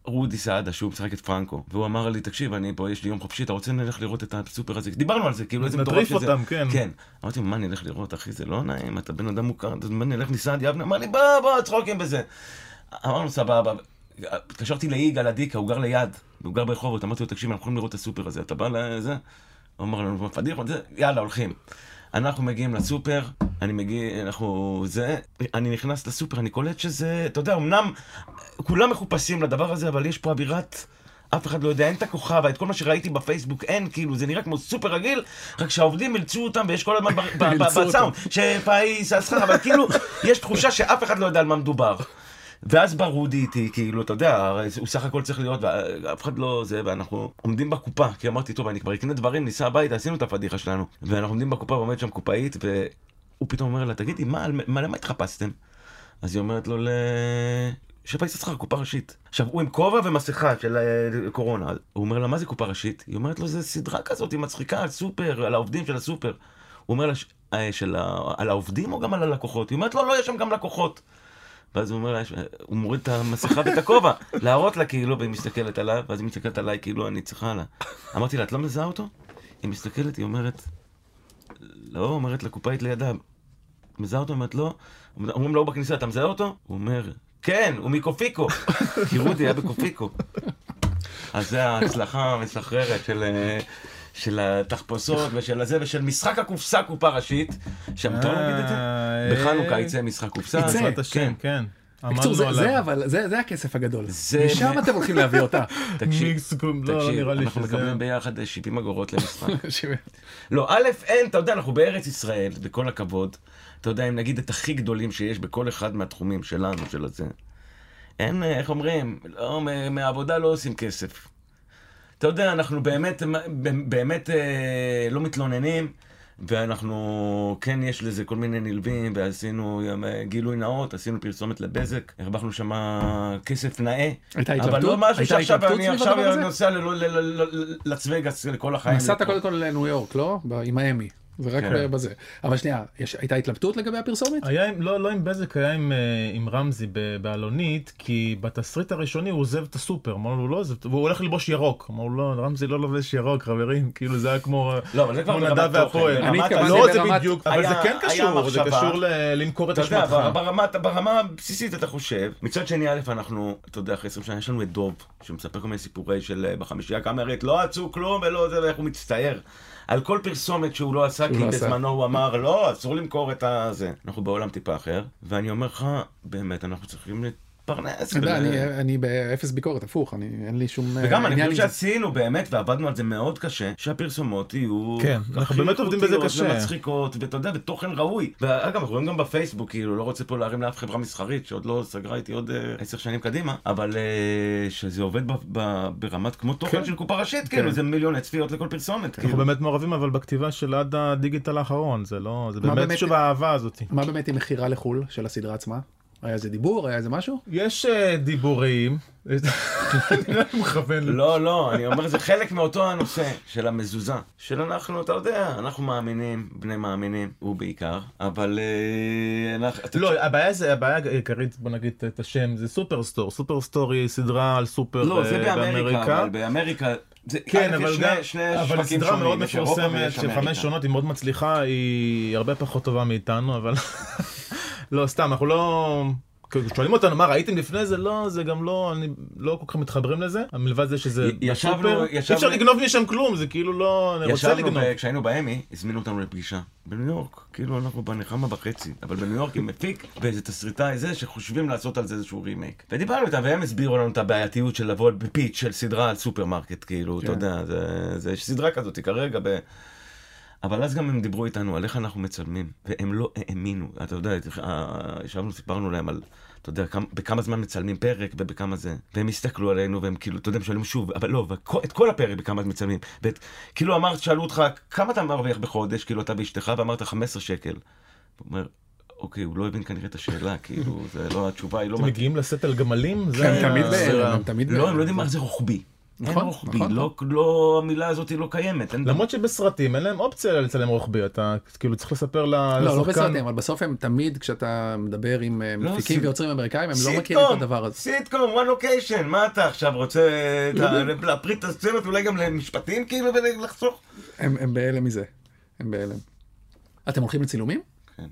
רודי סעדה, שהוא משחק את פרנקו, והוא אמר לי, תקשיב, אני פה, יש לי יום חופשי, אתה רוצה נלך לראות את הסופר הזה? דיברנו על זה, כאילו, איזה מטורף נטריף שזה. אותם, כן. כן. אמרתי מה נלך לראות, אחי, זה לא נעים, אתה בן אדם מוכר, מה נלך ניסע עד יבנה? אמר לי, בוא, בוא, צחוקים בזה. אמרנו, סבבה. התקשרתי ליגאל עדיקה, הוא גר ליד, הוא גר ברחובות, אמרתי לו, תקשיב, אנחנו יכולים לראות את הסופר הזה, אתה בא לזה? הוא אמר לנו, פדיחות, זה, יאללה, הולכים. אנחנו מגיעים לסופר, אני מגיע, אנחנו, זה, אני נכנס לסופר, אני קולט שזה, אתה יודע, אמנם כולם מחופשים לדבר הזה, אבל יש פה אווירת... אף אחד לא יודע, אין את הכוכבה, את כל מה שראיתי בפייסבוק, אין, כאילו, זה נראה כמו סופר רגיל, רק שהעובדים אילצו אותם ויש כל הזמן. בסאונד, שפאיס, הסחר, אבל כאילו, יש תחושה שאף אחד לא יודע על מה מדובר. ואז בא רודי איתי, כאילו, אתה יודע, הרי הוא סך הכל צריך להיות, ואף אחד לא זה, ואנחנו עומדים בקופה, כי אמרתי, טוב, אני כבר אקנה דברים, ניסע הביתה, עשינו את הפדיחה שלנו. ואנחנו עומדים בקופה, ועומדת שם קופאית, והוא פתאום אומר לה, תגידי, מה, מה, למה התחפשתם? אז היא אומרת לו, ל... שפייס שכר, קופה ראשית. עכשיו, הוא עם כובע ומסכה של אה, קורונה. הוא אומר לה, מה זה קופה ראשית? היא אומרת לו, זה סדרה כזאת, היא מצחיקה על סופר, על העובדים של הסופר. הוא אומר לה, "ש- אה, של ה... על העובדים או גם על הלקוחות? היא אומרת לו, לא, יש שם גם לקוחות. ואז הוא אומר לה, "יש- הוא מוריד את המסכה ואת הכובע, להראות לה כאילו, והיא מסתכלת עליו, ואז היא מסתכלת עליי כאילו אני צריכה לה. אמרתי לה, את לא מזהה אותו? היא מסתכלת, היא אומרת, לא, אומרת לקופאית לידה, "את מזהה אותו? אומרת, לא. אומרים לו בכניסה, אתה מזהה אותו? הוא אומר, כן, הוא מקופיקו. כי רודי היה בקופיקו. אז זה ההצלחה המסחררת של... אה, של התחפושות ושל הזה ושל משחק הקופסה קופה ראשית, שמותר להגיד את זה? אה, בחנוכה יצא משחק קופסה. יצא. בעזרת השם, כן. בקיצור, זה- זה. אבל, זה זה הכסף הגדול. זה- משם אתם הולכים להביא אותה. תקשיב, לא, לא תקשיב, נראה לי אנחנו שזה... מקבלים ביחד אה, 70 אגורות למשחק. לא, א', אין, אתה יודע, אנחנו בארץ ישראל, בכל הכבוד. אתה יודע, אם נגיד את הכי גדולים שיש בכל אחד מהתחומים שלנו, של הזה. אין, אה, איך אומרים, לא, מ- מהעבודה לא עושים כסף. אתה יודע, אנחנו באמת, באמת אה, לא מתלוננים, ואנחנו, כן, יש לזה כל מיני נלווים, ועשינו אה, גילוי נאות, עשינו פרסומת לבזק, הרווחנו שם כסף נאה. הייתה אבל התלבטות? לא משהו שעכשיו אני עכשיו? נוסע ל- ל- ל- ל- ללאס וגאס לכל החיים. נסעת קודם כל לניו יורק, לא? עם האמי. זה רק כן. בזה. אבל שנייה, יש- הייתה התלבטות לגבי הפרסומת? היה עם, לא, לא עם בזק, היה עם, אה, עם רמזי ב- באלונית, כי בתסריט הראשוני הוא עוזב את הסופר, אמרנו לו לא עוזב, והוא הולך ללבוש ירוק, אמרנו לו לא, רמזי לא לובש ירוק, חברים, כאילו זה היה כמו, לא, אבל זה כבר נדב והפועל. אני התכוונתי לא, זה בדיוק, אבל זה כן קשור, זה. קשור ל- למכור את אשמתך. ברמה, ברמה הבסיסית אתה חושב. מצד שני, א', אנחנו, אתה יודע, אחרי 20 שנה יש לנו את דוב, שמספר כל מיני סיפורי של אה, בחמישייה הקאמרית, לא עשו כלום ולא זה, ואיך הוא מצטער. על כל פרסומת שהוא לא עשה, כי לא. בזמנו הוא אמר, לא, אסור למכור את הזה. אנחנו בעולם טיפה אחר, ואני אומר לך, באמת, אנחנו צריכים ול- אני- אני באפס ביקורת, הפוך, אני- אין לי שום אה, וגם אני חושב. שעשינו באמת, ועבדנו על זה מאוד קשה, שהפרסומות יהיו... כן, אנחנו באמת עובדים בזה קשה. ומצחיקות, ואתה יודע, בתוכן ראוי. ואגב, אנחנו רואים גם בפייסבוק, כאילו, לא רוצה פה להרים לאף חברה מסחרית, שעוד לא סגרה איתי עוד אה, עשר שנים קדימה, אבל אה, שזה עובד ב- ב- ברמת כמו תוכן כן. של קופה ראשית, כאילו, זה מיליוני צפיות לכל פרסומת. אנחנו כאילו. באמת מעורבים אבל בכתיבה של עד הדיגיטל האחרון, זה לא, זה מה באמת שוב האהבה הזאת. מה באמת עם מכירה לחו"ל של הסדרה עצמה? היה איזה דיבור? היה איזה משהו? יש אה, דיבורים, אני לא מכוון. לא, לא, אני אומר, זה חלק מאותו הנושא של המזוזה. של אנחנו, אתה יודע, אנחנו מאמינים, בני מאמינים, הוא בעיקר, אבל... אה, אנחנו- לא, הבעיה זה, הבעיה העיקרית, בוא נגיד את השם, זה סופרסטור. סופרסטור היא סדרה על סופר לא, זה אה, באמריקה, אבל באמריקה... זה- כן, אבל יש גם, שני- שני אבל סדרה מאוד מפורסמת של. חמש שונות, היא מאוד מצליחה, היא הרבה פחות טובה מאיתנו, אבל לא, סתם, אנחנו לא... שואלים אותנו מה ראיתם לפני זה לא זה גם לא אני לא כל כך מתחברים לזה מלבד זה שזה ישבנו- ישבנו- אפשר לגנוב משם כלום זה כאילו לא אני רוצה ישבנו, לגנוב. ב- כשהיינו באמי, הזמינו אותנו לפגישה. בניו יורק, כאילו אנחנו בנחמה בחצי, אבל בניו יורק עם מפיק ואיזה תסריטאי זה שחושבים לעשות על זה איזשהו רימייק. ודיברנו איתם והם הסבירו לנו את הבעייתיות של לבוא בפיץ' של סדרה על סופרמרקט, כאילו, אתה כן. יודע, זה, סדרה כזאת כרגע. אבל אז גם הם דיברו איתנו על איך אנחנו מצלמים, והם לא האמינו, אתה יודע, אה, ישבנו, סיפרנו להם על, אתה יודע, כמה, בכמה זמן מצלמים פרק ובכמה זה, והם הסתכלו עלינו והם כאילו, אתה יודע, הם שואלים שוב, אבל לא, וכל- את כל הפרק בכמה מצלמים, ואת, כאילו אמרת, שאלו אותך, כמה אתה מרוויח בחודש, כאילו אתה ואשתך, ואמרת 15 שקל. הוא אומר, אוקיי, הוא לא הבין כנראה את השאלה, כאילו, זה לא, התשובה היא לא... אתם מגיעים לשאת על גמלים? זה הם תמיד לא. הם לא יודעים מה זה רוחבי. אין נכון, רוחבי, נכון. לא, לא, המילה הזאת היא לא קיימת. למרות שבסרטים אין להם אופציה לצלם רוחבי אתה כאילו צריך לספר ל- לא, לא לשחקן. בסרטים, אבל בסוף הם תמיד, כשאתה מדבר עם אה, לא, מפיקים סיט- ויוצרים אמריקאים, הם לא מכירים את הדבר הזה. סיטקום, one location, מה אתה עכשיו רוצה את ה- להפריט את הסצנות אולי גם למשפטים כאילו ולחסוך? הם הם בהלם מזה. הם בהלם. אתם הולכים לצילומים? כן.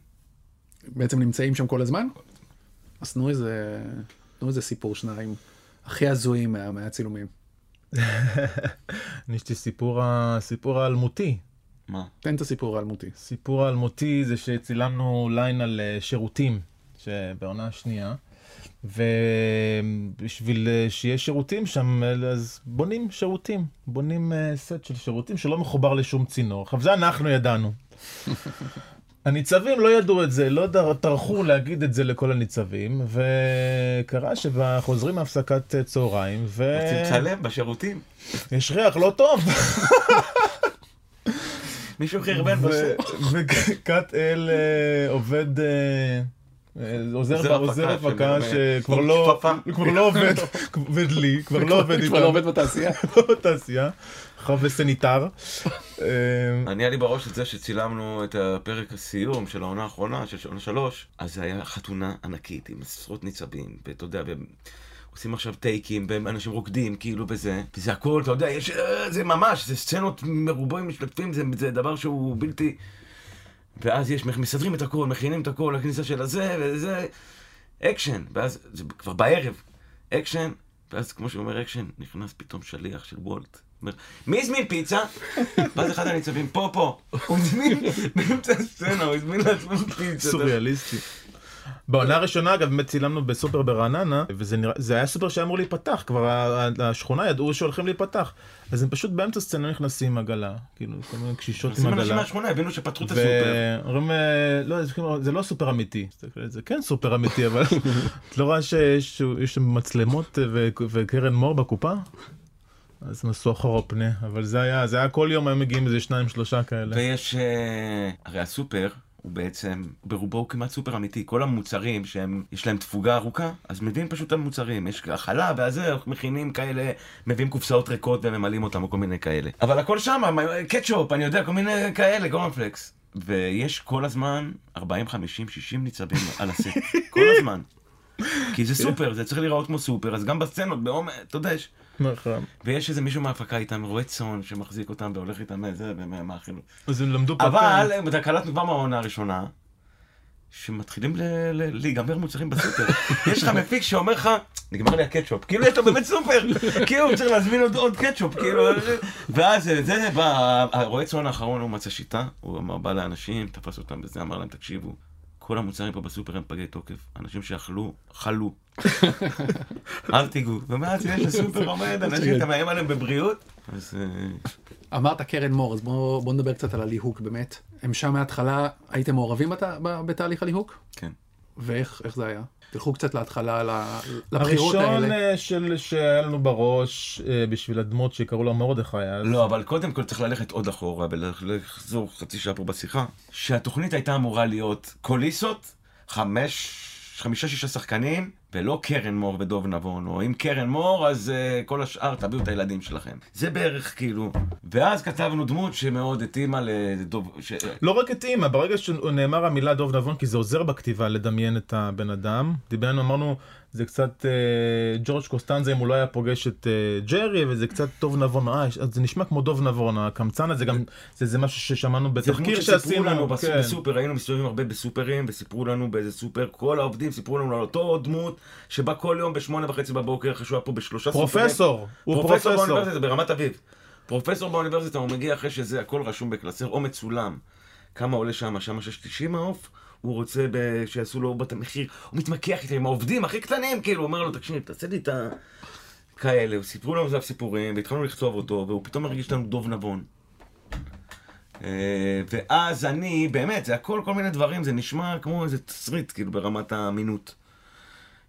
בעצם נמצאים שם כל הזמן? אז תנו איזה, תנו איזה סיפור שניים הכי הזויים מה- מהצילומים. יש לי סיפור סיפור האלמותי. מה? תן את הסיפור האלמותי. סיפור האלמותי זה שצילמנו ליין על אה, שירותים שבעונה השנייה. ובשביל אה, שיהיה שירותים שם אה, אז בונים שירותים בונים סט של שירותים שלא מחובר לשום צינור עכשיו זה אנחנו ידענו. הניצבים לא ידעו את זה לא טרחו להגיד את זה לכל הניצבים וקרה שחוזרים מהפסקת אה, צהריים רוצים לצלם בשירותים? ויש ריח לא טוב. מישהו חרבן בסט. וקאט אל אה, עובד, אה, עוזר עוזר עוזר הפקה. שכבר לא לא עובד עובד לי כבר לא עובד כבר לא עובד בתעשייה. לא בתעשייה. חווה סניטר. אה, אני היה לי בראש את זה שצילמנו את הפרק הסיום של העונה האחרונה, של עונה שלוש, אז זה היה חתונה ענקית עם עשרות ניצבים, ואתה יודע, עושים עכשיו טייקים, ואנשים רוקדים כאילו וזה, וזה הכל, אתה יודע, יש, אה, זה ממש, זה סצנות מרובי משתתפים, זה, זה דבר שהוא בלתי... ואז יש, מסדרים את הכל, מכינים את הכל, הכניסה של הזה וזה, אקשן, ואז זה כבר בערב, אקשן, ואז כמו שהוא אומר אקשן, נכנס פתאום שליח של וולט. אומר, מי הזמין פיצה? ואז אחד הניצבים, פה, פה. הוא הזמין, באמצע הסצנה, הוא הזמין לעצמו פיצה. סוריאליסטי. בעונה הראשונה אגב באמת צילמנו בסופר ברעננה וזה נראה זה היה סופר שהיה אמור להיפתח כבר השכונה ידעו שהולכים להיפתח אז הם פשוט באמצע סצנה נכנסים עם עגלה כאילו כל מיני קשישות עם עושים אנשים עגלה. מהשכונה, הבינו שפתחו את הסופר. ואומרים, אה, לא, זה כאילו- זה לא סופר אמיתי. זה כן סופר אמיתי, אבל את לא רואה שיש מצלמות ו- וקרן מור בקופה? אז הם עשו אחורה פנה, אבל זה היה, זה היה כל יום היו מגיעים איזה שניים שלושה כאלה. ויש, אה, הרי הסופר הוא בעצם, ברובו הוא כמעט סופר אמיתי. כל המוצרים שהם, יש להם תפוגה ארוכה, אז מביאים פשוט את המוצרים. יש חלב והזה, מכינים כאלה, מביאים קופסאות ריקות וממלאים אותם או כל מיני כאלה. אבל הכל שם, קטשופ, אני יודע, כל מיני כאלה, קורנפלקס. ויש כל הזמן 40, 50, 60 ניצבים על הסט. כל הזמן. כי זה סופר, זה צריך להיראות כמו סופר, אז גם בסצנות, בעומר, אתה יודע, יש... נכון. ויש איזה מישהו מההפקה איתם, רועה צאן, שמחזיק אותם והולך איתם, זה, ומאכיל. אז הם למדו אבל אתה קלטנו כבר מהעונה הראשונה, שמתחילים להיגמר מוצרים בסופר. יש לך מפיק שאומר לך, נגמר לי הקטשופ, כאילו יש לו באמת סופר, כאילו הוא צריך להזמין עוד, קטשופ, כאילו, ואז זה, זה בא, הרועה צאן האחרון הוא מצא שיטה, הוא אמר, בא לאנשים, תפס אותם בזה, אמר להם, תקשיבו, כל המוצרים פה בסופר הם פגי תוקף, אנשים שאכלו, חלו. אל תיגעו, ומאז יש הסופר עומד, אנשים, אתה מאיים עליהם בבריאות, אז... אה, אמרת קרן מור, אז בוא בוא נדבר קצת על הליהוק באמת. הם שם מההתחלה, הייתם מעורבים בת- ב- בתהליך הליהוק? כן. ואיך איך זה היה? תלכו קצת להתחלה, לבחירות הראשון האלה. אה, של שהיה לנו בראש אה, בשביל הדמות שקראו לו מרדכי אז לא, אבל קודם כל צריך ללכת עוד אחורה ולחזור חצי שעה פה בשיחה, שהתוכנית הייתה אמורה להיות קוליסות, חמש, יש חמישה-שישה שחקנים, ולא קרן מור ודוב נבון, או אם קרן מור, אז uh, כל השאר תביאו את הילדים שלכם. זה בערך כאילו... ואז כתבנו דמות שמאוד התאימה לדוב... ש... לא רק התאימה, ברגע שנאמר המילה דוב נבון, כי זה עוזר בכתיבה לדמיין את הבן אדם, דיברנו, אמרנו, זה קצת אה, ג'ורג' קוסטנזה אם הוא לא היה פוגש את אה, ג'רי וזה קצת דוב נבון אה, זה נשמע כמו דוב נבון הקמצן הזה גם זה, זה משהו ששמענו בתחקיר שעשינו לנו בס... כן. בסופר היינו מסתובבים הרבה בסופרים וסיפרו לנו באיזה סופר כל העובדים סיפרו לנו על אותו דמות שבא כל יום בשמונה וחצי בבוקר אחרי שהוא היה פה בשלושה פרופסור סופרים. הוא פרופסור פרופסור. באוניברסיטה ברמת אביב. פרופסור באוניברסיטה הוא מגיע אחרי שזה הכל רשום בקלסר או מצולם כמה עולה שם? שם 690 העוף הוא רוצה ב... שיעשו לו בת המחיר, הוא מתמקח איתם עם העובדים הכי קטנים, כאילו, הוא אומר לו, תקשיב, תעשה לי את ה... כאלה, סיפרו לנו עליו סיפורים, והתחלנו לכתוב אותו, והוא פתאום הרגיש לנו דוב נבון. אה, ואז אני, באמת, זה הכל כל מיני דברים, זה נשמע כמו איזה תסריט, כאילו, ברמת האמינות.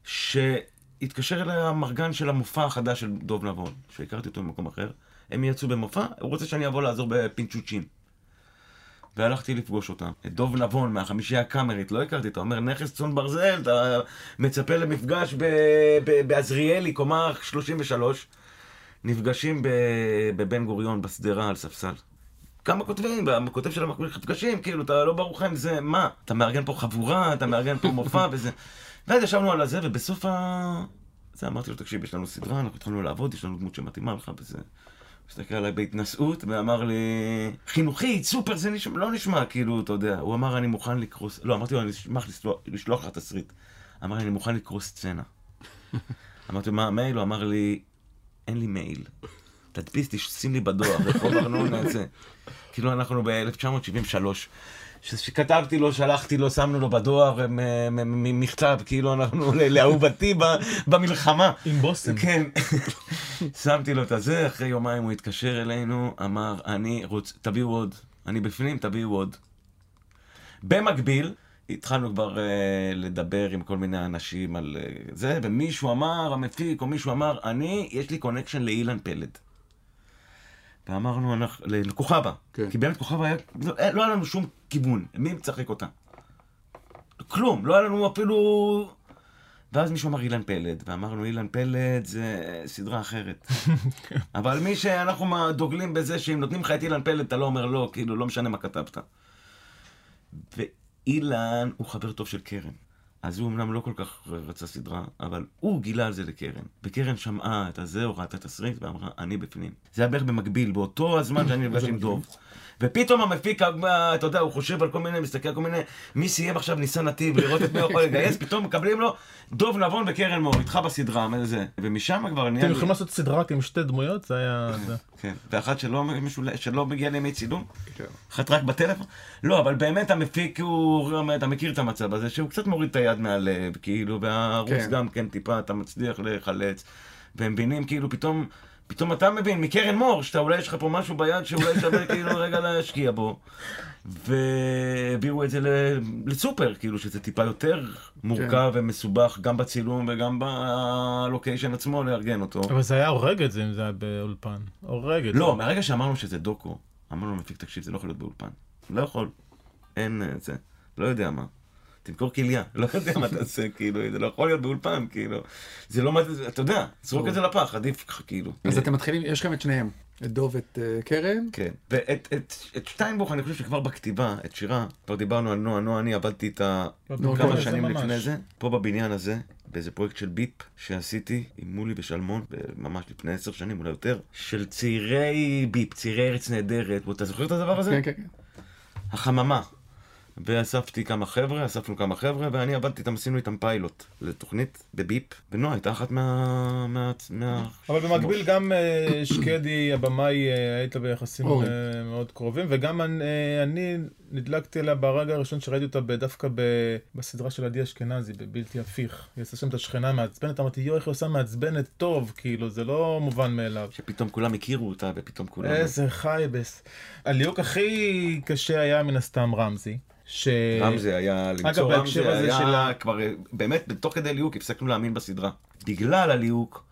שהתקשר אליי המרגן של המופע החדש של דוב נבון, שהכרתי אותו במקום אחר. הם יצאו במופע, הוא רוצה שאני אבוא לעזור בפינצ'וצ'ין. והלכתי לפגוש אותם. את דוב נבון מהחמישייה הקאמרית, לא הכרתי, אתה אומר נכס צאן ברזל, אתה מצפה למפגש בעזריאלי, קומה 33, נפגשים בבן גוריון, בשדרה, על ספסל. כמה כותבים, כותב של המפגשים, כאילו, אתה לא ברוך עם זה, מה? אתה מארגן פה חבורה, אתה מארגן פה מופע וזה. ואז ישבנו על הזה, ובסוף ה... זה אמרתי לו, תקשיב, יש לנו סדרה, אנחנו התחלנו לעבוד, יש לנו דמות שמתאימה לך וזה. הסתכל עליי בהתנשאות ואמר לי, חינוכית, סופר, זה נשמע, לא נשמע כאילו, אתה יודע. הוא אמר, אני מוכן לקרוא, לא, אמרתי לו, אני אשמח לשלוח לך תסריט. אמר לי, אני מוכן לקרוא סצנה. אמרתי לו, מה המייל? הוא אמר לי, אין לי מייל. תדפיס, תשים לי בדואר, רחוב ארנונה, זה. כאילו, אנחנו ב-1973. שכתבתי לו, שלחתי לו, שמנו לו בדואר מכתב, כאילו אנחנו לאהובתי במלחמה. עם בושם. כן. שמתי לו את הזה, אחרי יומיים הוא התקשר אלינו, אמר, אני רוצה, תביאו עוד, אני בפנים, תביאו עוד. במקביל, התחלנו כבר uh, לדבר עם כל מיני אנשים על uh, זה, ומישהו אמר, המפיק, או מישהו אמר, אני, יש לי connection לאילן פלד. ואמרנו, אנחנו, לכוכבה. כן. כי באמת כוכבה היה, לא, לא היה לנו שום כיוון, מי מצחק אותה? כלום, לא היה לנו אפילו... ואז מישהו אמר אילן פלד, ואמרנו אילן פלד זה סדרה אחרת. אבל מי שאנחנו דוגלים בזה שאם נותנים לך את אילן פלד אתה לא אומר לא, כאילו לא משנה מה כתבת. ואילן הוא חבר טוב של קרן. אז הוא אמנם לא כל כך רצה סדרה, אבל הוא גילה על זה לקרן. וקרן שמעה את הזה, או ראתה את התסריט, ואמרה, אני בפנים. זה היה בערך במקביל, באותו הזמן שאני נפגש עם דוב. ופתאום המפיק, אתה יודע, הוא חושב על כל מיני, מסתכל על כל מיני, מי סיים עכשיו ניסן נתיב, לראות את מי יכול לגייס, פתאום מקבלים לו דוב נבון וקרן מור, איתך בסדרה, מה זה? ומשם כבר נהיה... אתם יכולים לעשות סדרה עם שתי דמויות? זה היה... כן, ואחת שלא מגיעה לימי צילום, כן. אחת רק בטלפון. לא, אבל באמת המפיק הוא, אתה מכיר את המצב הזה, שהוא קצת מוריד את היד מהלב, כאילו, והערוץ כן. גם כן טיפה, אתה מצליח לחלץ, והם מבינים, כאילו, פתאום... פתאום אתה מבין מקרן מור, שאתה אולי יש לך פה משהו ביד שאולי שווה כאילו רגע להשקיע בו. והביאו את זה לסופר, כאילו שזה טיפה יותר מורכב כן. ומסובך גם בצילום וגם בלוקיישן עצמו לארגן אותו. אבל זה היה הורג את זה אם זה היה באולפן. הורג את לא, זה. לא, מהרגע שאמרנו שזה דוקו, אמרנו למפיק, תקשיב, זה לא יכול להיות באולפן. לא יכול. אין אה, זה. לא יודע מה. תמכור כליה, לא יודע מה תעשה, כאילו, זה לא יכול להיות באולפן, כאילו. זה לא, אתה יודע, זרוק את זה לפח, עדיף ככה, כאילו. אז אתם מתחילים, יש לכם את שניהם, את דוב ואת אה, קרן. כן, ואת שטיינבוך, אני חושב שכבר בכתיבה, את שירה, כבר דיברנו על נועה, נועה, אני עבדתי איתה כמה שנים לפני זה, פה בבניין הזה, באיזה פרויקט של ביפ שעשיתי עם מולי ושלמון, ממש לפני עשר שנים, אולי יותר, של צעירי ביפ, צעירי ארץ נהדרת, אתה זוכר את הדבר הזה? כן, כן, כן. החממה. ואספתי כמה חבר'ה, אספנו כמה חבר'ה, ואני עבדתי איתם, עשינו איתם פיילוט לתוכנית בביפ, ונועה הייתה אחת מה... מה... מה... אבל במקביל גם אה, שקדי, הבמאי, אה, היית ביחסים אה, מאוד קרובים, וגם אני נדלקתי אליה ברגע הראשון שראיתי אותה דווקא בסדרה של עדי אשכנזי, בבלתי הפיך. היא עושה שם את השכנה מעצבנת, אמרתי, יואו, איך היא עושה מעצבנת טוב, כאילו, זה לא מובן מאליו. שפתאום כולם הכירו אותה, ופתאום כולם... איזה חייבס. הליהוק הכי קשה היה מן הסתם רמזי. ש... רמזי היה, למצוא רמזי היה של... כבר, באמת, בתוך כדי ליהוק הפסקנו להאמין בסדרה. בגלל הליהוק,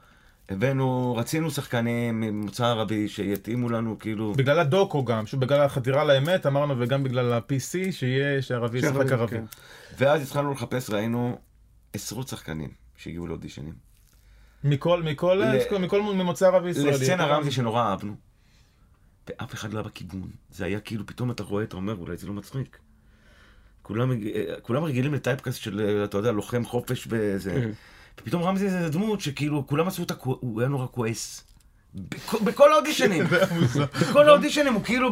הבאנו, רצינו שחקנים ממוצא ערבי שיתאימו לנו, כאילו... בגלל הדוקו גם, שוב, בגלל החדירה לאמת, אמרנו, וגם בגלל ה-PC, שיהיה, שערבי ישחק ערבי. כן. ואז התחלנו לחפש, ראינו עשרות שחקנים שהגיעו לאודישנים. מכל, מכל, ל- מכל ממוצא ערבי ישראלי. לסצנה רמזי שנורא אהבנו. ואף אחד לא היה בכיוון. זה היה כאילו, פתאום אתה רואה, אתה אומר, אולי זה לא מצחיק. כולם, אה, כולם רגילים לטייפקאסט של, אה, אתה יודע, לוחם חופש וזה. ופתאום רמזי זה דמות שכאילו, כולם עשו אותה, כו- הוא היה נורא כועס. בכ- בכל האודישנים. בכל האודישנים הוא כאילו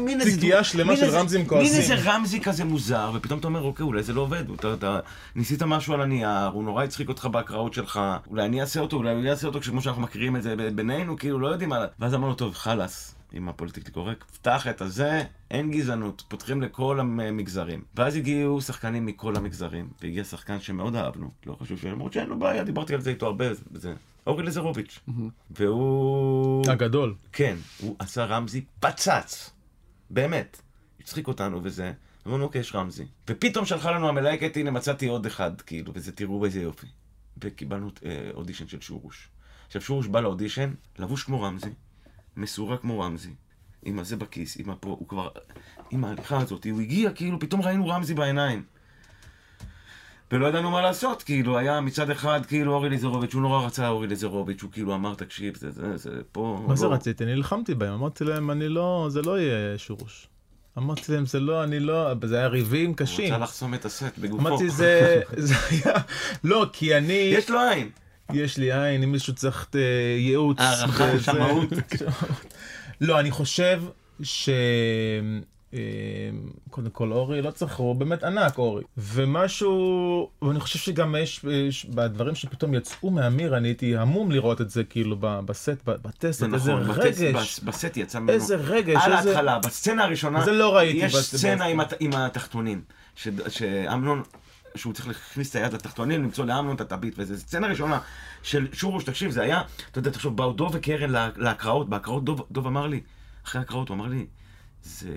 מין איזה... ציפייה שלמה מין של רמזים מין כועסים. איזה רמזי כזה מוזר, ופתאום אתה אומר, אוקיי, אולי זה לא עובד. אתה, ניסית משהו על הנייר, הוא נורא הצחיק אותך בהקראות שלך, אולי אני אעשה אותו, אולי הוא יעשה אותו, כמו שאנחנו מכירים את זה בינינו, כאילו, לא יודעים מה... ואז אמרנו, טוב, חלאס. עם הפוליטיקלי קורקט, פתח את הזה, אין גזענות, פותחים לכל המגזרים. ואז הגיעו שחקנים מכל המגזרים, והגיע שחקן שמאוד אהבנו, לא חשוב שלמרות שאין לו בעיה, דיברתי על זה איתו הרבה, זה אורי לזרוביץ'. והוא... הגדול. כן, הוא עשה רמזי פצץ. באמת. הצחיק אותנו וזה. אמרנו, אוקיי, יש רמזי. ופתאום שלחה לנו המלהקת, הנה מצאתי עוד אחד, כאילו, וזה תראו איזה יופי. וקיבלנו אה, אודישן של שורוש. עכשיו, שורוש בא לאודישן, לבוש כמו רמזי, מסורה כמו רמזי, עם הזה בכיס, עם הפה, הוא כבר... עם ההליכה הזאת, הוא הגיע, כאילו, פתאום ראינו רמזי בעיניים. ולא ידענו מה לעשות, כאילו, היה מצד אחד, כאילו, אורי ליזרוביץ', הוא נורא רצה אורי ליזרוביץ', הוא כאילו אמר, תקשיב, זה, זה, זה, פה... מה זה לא." רציתי? אני נלחמתי בהם, אמרתי להם, אני לא, זה לא יהיה שורוש. אמרתי להם, זה לא, אני לא, זה היה ריבים הוא קשים. רצה לחסום את הסט בגופו. אמרתי, זה, זה היה, לא, כי אני, יש לו עין. יש לי עין, אם מישהו צריך אה, ייעוץ. הערכה, שמאות. לא, אני חושב ש... אה, קודם כל אורי לא צריך, הוא באמת ענק אורי. ומשהו, ואני חושב שגם יש, יש בדברים שפתאום יצאו מהמיר, אני הייתי המום לראות את זה כאילו בסט, בטסט, זה איזה נכון, רגש, בס- בסט יצא ממנו. איזה רגש, על איזה... ההתחלה, בסצנה הראשונה, זה לא ראיתי יש בסט- סצנה בסט. עם הת- עם התחתונים. ש- שאמנון, שהוא צריך להכניס את היד לתחתונים, למצוא לאמנון את הטבית, וזו סצנה ראשונה של שורוש, תקשיב, זה היה, אתה יודע, תחשוב, באו דוב וקרן לה- להקראות, בהקראות דוב, דוב אמר לי, אחרי ההקראות הוא אמר לי, זה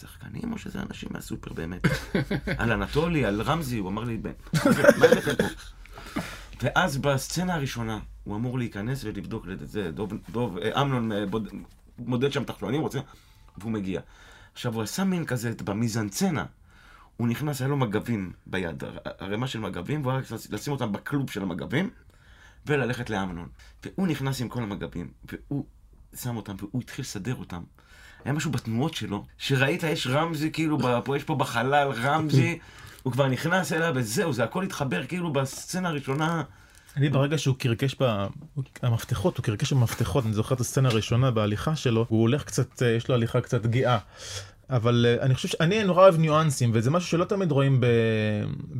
שחקנים או שזה אנשים מהסופר באמת? על אנטולי, על רמזי, הוא אמר לי, "בן, מה לכם פה? ואז בסצנה הראשונה, הוא אמור להיכנס ולבדוק את זה, דוב, דוב, אה, אמנון אה, מודד שם תחתונים, רוצה, והוא מגיע. עכשיו, הוא עשה מין כזה, במיזנצנה, הוא נכנס, היה לו מגבים ביד, ערימה של מגבים, והוא היה לשים אותם בכלוב של המגבים, וללכת לאמנון. והוא נכנס עם כל המגבים, והוא שם אותם, והוא התחיל לסדר אותם. היה משהו בתנועות שלו, שראית, יש רמזי, כאילו, פה, יש פה בחלל רמזי, הוא כבר נכנס אליו, וזהו, זה הכל התחבר, כאילו, בסצנה הראשונה. אני ברגע שהוא קרקש במפתחות, הוא קרקש במפתחות, אני זוכר את הסצנה הראשונה בהליכה שלו, הוא הולך קצת, אה, יש לו הליכה קצת גאה. אבל אה, אני חושב שאני נורא אוהב ניואנסים, וזה משהו שלא תמיד רואים ב-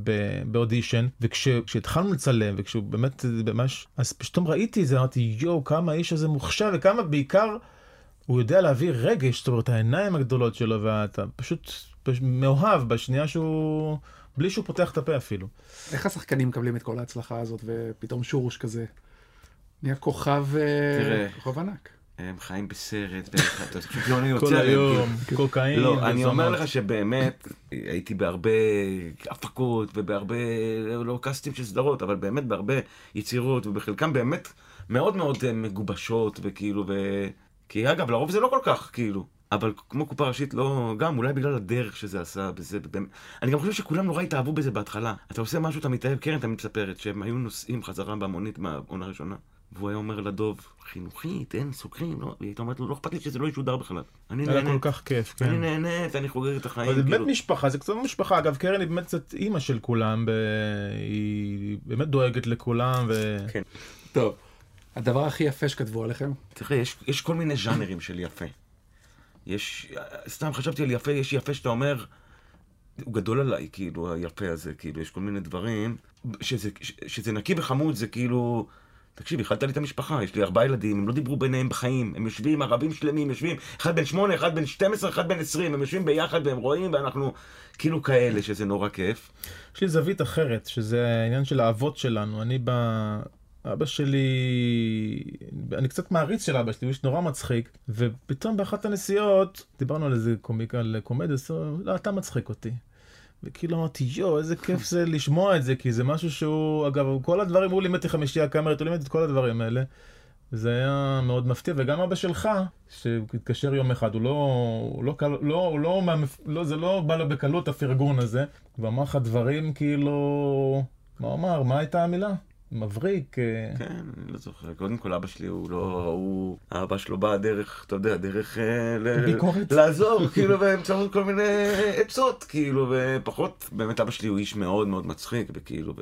ב- באודישן, וכשהתחלנו לצלם, וכשהוא באמת, אה, ממש, אז פתאום ראיתי את זה, אמרתי, יואו, כמה האיש הזה מוכשר, וכמה בעיקר הוא יודע להביא רגש, זאת אומרת, העיניים הגדולות שלו, ואתה פשוט פש- מאוהב בשנייה שהוא, בלי שהוא פותח את הפה אפילו. איך השחקנים מקבלים את כל ההצלחה הזאת, ופתאום שורוש כזה? נהיה כוכב, אה, תראה. כוכב ענק. הם חיים בסרט, ואתה פשוט לא יוצא כל היום, כאילו. קוקאין. לא, אני אומר. לך שבאמת, הייתי בהרבה הפקות ובהרבה, לא קאסטים של סדרות, אבל באמת בהרבה יצירות, ובחלקם באמת מאוד מאוד אה, מגובשות, וכאילו, ו... כי אגב, לרוב זה לא כל כך, כאילו. אבל כמו קופה ראשית, לא, גם אולי בגלל הדרך שזה עשה, בזה, באמת. אני גם חושב שכולם נורא התאהבו בזה בהתחלה. אתה עושה משהו, אתה מתאהב, קרן תמיד מספרת, שהם היו נוסעים חזרה בהמונית מהעונה הראשונה. והוא היה אומר לדוב, חינוכית, אין, סוגרים, לא, והיא הייתה אומרת לו, לא אכפת לי שזה לא ישודר בכלל. אני היה כל כך כיף, אני כן. נהנית, אני חוגג את החיים, אבל זה באמת כאילו. משפחה, זה קצת משפחה. אגב, קרן היא באמת קצת אימא של כולם, ב- היא באמת דואגת לכולם, ו... כן. טוב, הדבר הכי יפה שכתבו עליכם? תראה, יש, יש כל מיני ז'אנרים של יפה. יש, סתם חשבתי על יפה, יש יפה שאתה אומר, הוא גדול עליי, כאילו, היפה הזה, כאילו, יש כל מיני דברים, שזה נקי וחמוד, זה כאילו, תקשיב, הכלת לי את המשפחה, יש לי ארבעה ילדים, הם לא דיברו ביניהם בחיים, הם יושבים, ערבים שלמים, יושבים, אחד בן שמונה, אחד בן 12, אחד בן 20, הם יושבים ביחד והם רואים, ואנחנו כאילו כאלה, שזה נורא כיף. יש לי זווית אחרת, שזה העניין של האבות שלנו. אני ב... אבא שלי, אני קצת מעריץ של אבא שלי, הוא איש נורא מצחיק, ופתאום באחת הנסיעות, דיברנו על איזה קומיקה, על קומדיה, לא, אתה מצחיק אותי. וכאילו אמרתי, יואו, איזה כיף זה לשמוע את זה, כי זה משהו שהוא, אגב, כל הדברים, הוא לימד אותי חמישייה קאמרית, הוא לימד את כל הדברים האלה. זה היה מאוד מפתיע, וגם אבא שלך, שהתקשר יום אחד, הוא לא, הוא לא, לא, לא, מהמפ- לא, זה לא בא לו בקלות הפרגון הזה, ואמר לך דברים כאילו מה הוא אמר? מה הייתה המילה? מבריק. אה, כן, אני לא זוכר. קודם כל, אבא שלי הוא לא... הוא... האבא שלו בא דרך, אתה יודע, דרך... אה, ביקורת. לעזור, כאילו, באמצעות כל מיני עצות, כאילו, ופחות... באמת, אבא שלי הוא איש מאוד מאוד מצחיק, וכאילו,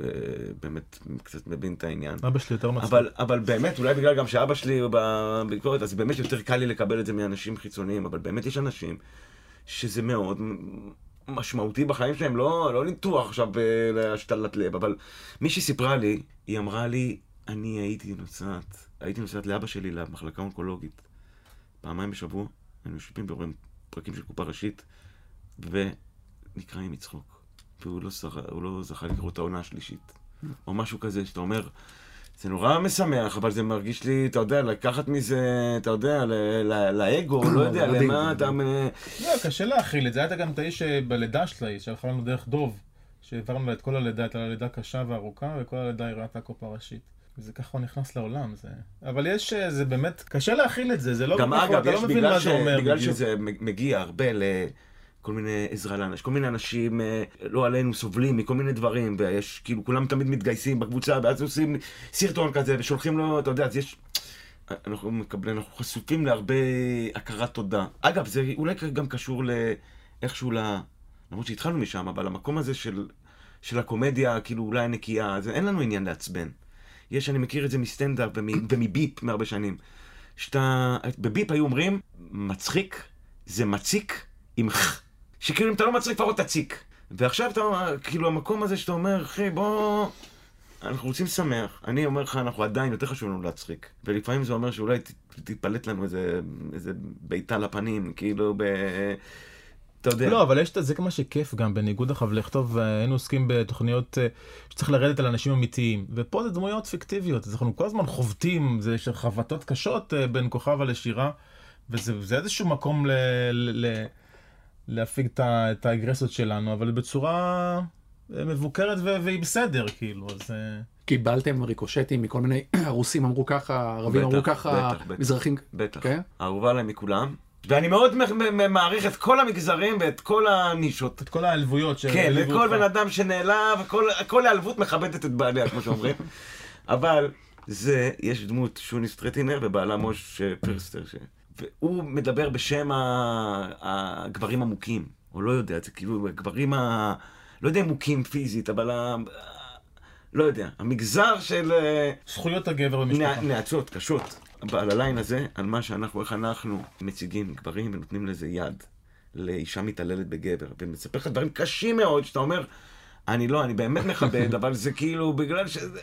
באמת, קצת מבין את העניין. אבא שלי יותר מצחיק. אבל, אבל באמת, אולי בגלל גם שאבא שלי הוא בביקורת, אז באמת יותר קל לי לקבל את זה מאנשים חיצוניים, אבל באמת יש אנשים שזה מאוד משמעותי בחיים שלהם, לא, לא ניתוח עכשיו אה, להשתלת לב, אבל מישהי סיפרה לי, היא אמרה לי, אני הייתי נוסעת, הייתי נוסעת לאבא שלי למחלקה אונקולוגית, פעמיים בשבוע, היינו יושבים ורואים פרקים של קופה ראשית, ונקרעים מצחוק. והוא לא, הוא לא זכה לקרוא את העונה השלישית. או משהו כזה, שאתה אומר, זה נורא משמח, אבל זה מרגיש לי, אתה יודע, לקחת מזה, אתה יודע, ל- ל- לאגו, לא יודע, מדהים, למה אתה... לא, קשה להכיל את זה. היה גם את האיש בלידה שלה, היא שלחה לנו דרך דוב, שהעברנו לה את כל הלידה, הייתה לה לידה קשה וארוכה, וכל הלידה היא ראתה קופה ראשית. וזה ככה הוא נכנס לעולם, זה... אבל יש, אה, זה באמת, קשה להכיל את זה, זה לא... גם נכון, אגב, אתה יש לא מבין בגלל, מה ש... זה אומר בגלל. שזה מגיע הרבה לכל מיני עזרה לאנשים, כל מיני אנשים, אה, לא עלינו, סובלים מכל מיני דברים, ויש, כאילו, כולם תמיד מתגייסים בקבוצה, ואז עושים סרטון כזה, ושולחים לו, אתה יודע, אז יש... אנחנו מקבלים, אנחנו חשופים להרבה הכרת תודה. אגב, זה אולי גם קשור לאיכשהו ל... למרות שהתחלנו משם, אבל המקום הזה של, של הקומדיה, כאילו אולי הנקייה, זה, אין לנו עניין לעצבן. יש, אני מכיר את זה מסטנדאפ ומ- ומביפ מהרבה שנים. שאתה, בביפ היו אומרים, מצחיק זה מציק עם ח. שכאילו אם אתה לא מצחיק לפחות תציק. ועכשיו אתה, כאילו המקום הזה שאתה אומר, אחי בוא, אנחנו רוצים לשמח. אני אומר לך, אנחנו עדיין, יותר חשוב לנו להצחיק. ולפעמים זה אומר שאולי ת- תיפלט לנו איזה, איזה בעיטה לפנים, כאילו ב... אתה יודע. לא, אבל יש את זה כמה שכיף גם, בניגוד עכשיו לכתוב, אה, היינו עוסקים בתוכניות אה, שצריך לרדת על אנשים אמיתיים, ופה זה דמויות פיקטיביות, אז אנחנו כל הזמן חובטים, זה יש חבטות קשות אה, בין כוכבה לשירה, וזה זה איזשהו מקום ל, ל, ל, להפיג את, האגרסיות שלנו, אבל בצורה אה, מבוקרת ו, והיא בסדר, כאילו, אז... אה, קיבלתם ריקושטים מכל מיני, הרוסים אמרו ככה, ערבים בטח, אמרו ככה, בטח, בטח. מזרחים, בטח. כן? אהובה עליי מכולם. ואני מאוד מעריך את כל המגזרים ואת כל הנישות. את כל העלבויות כן, שהעליבו לכל. בן אדם שנעלב, כל- כל העלבות מכבדת את בעליה, כמו שאומרים. אבל זה, יש דמות שוני סטרטינר ובעלה מוש אה, פרסטר. והוא מדבר בשם. הגברים המוכים, או לא יודע, זה כאילו הגברים ה... לא יודע אם מוכים פיזית, אבל ה... לא יודע, המגזר של... אה, זכויות הגבר במשפחה. נאצות קשות על הליין הזה, על מה שאנחנו, איך אנחנו מציגים גברים ונותנים לזה יד לאישה מתעללת בגבר, ומספר לך דברים קשים מאוד, שאתה אומר, אני לא, אני באמת מכבד, אבל זה כאילו בגלל שזה...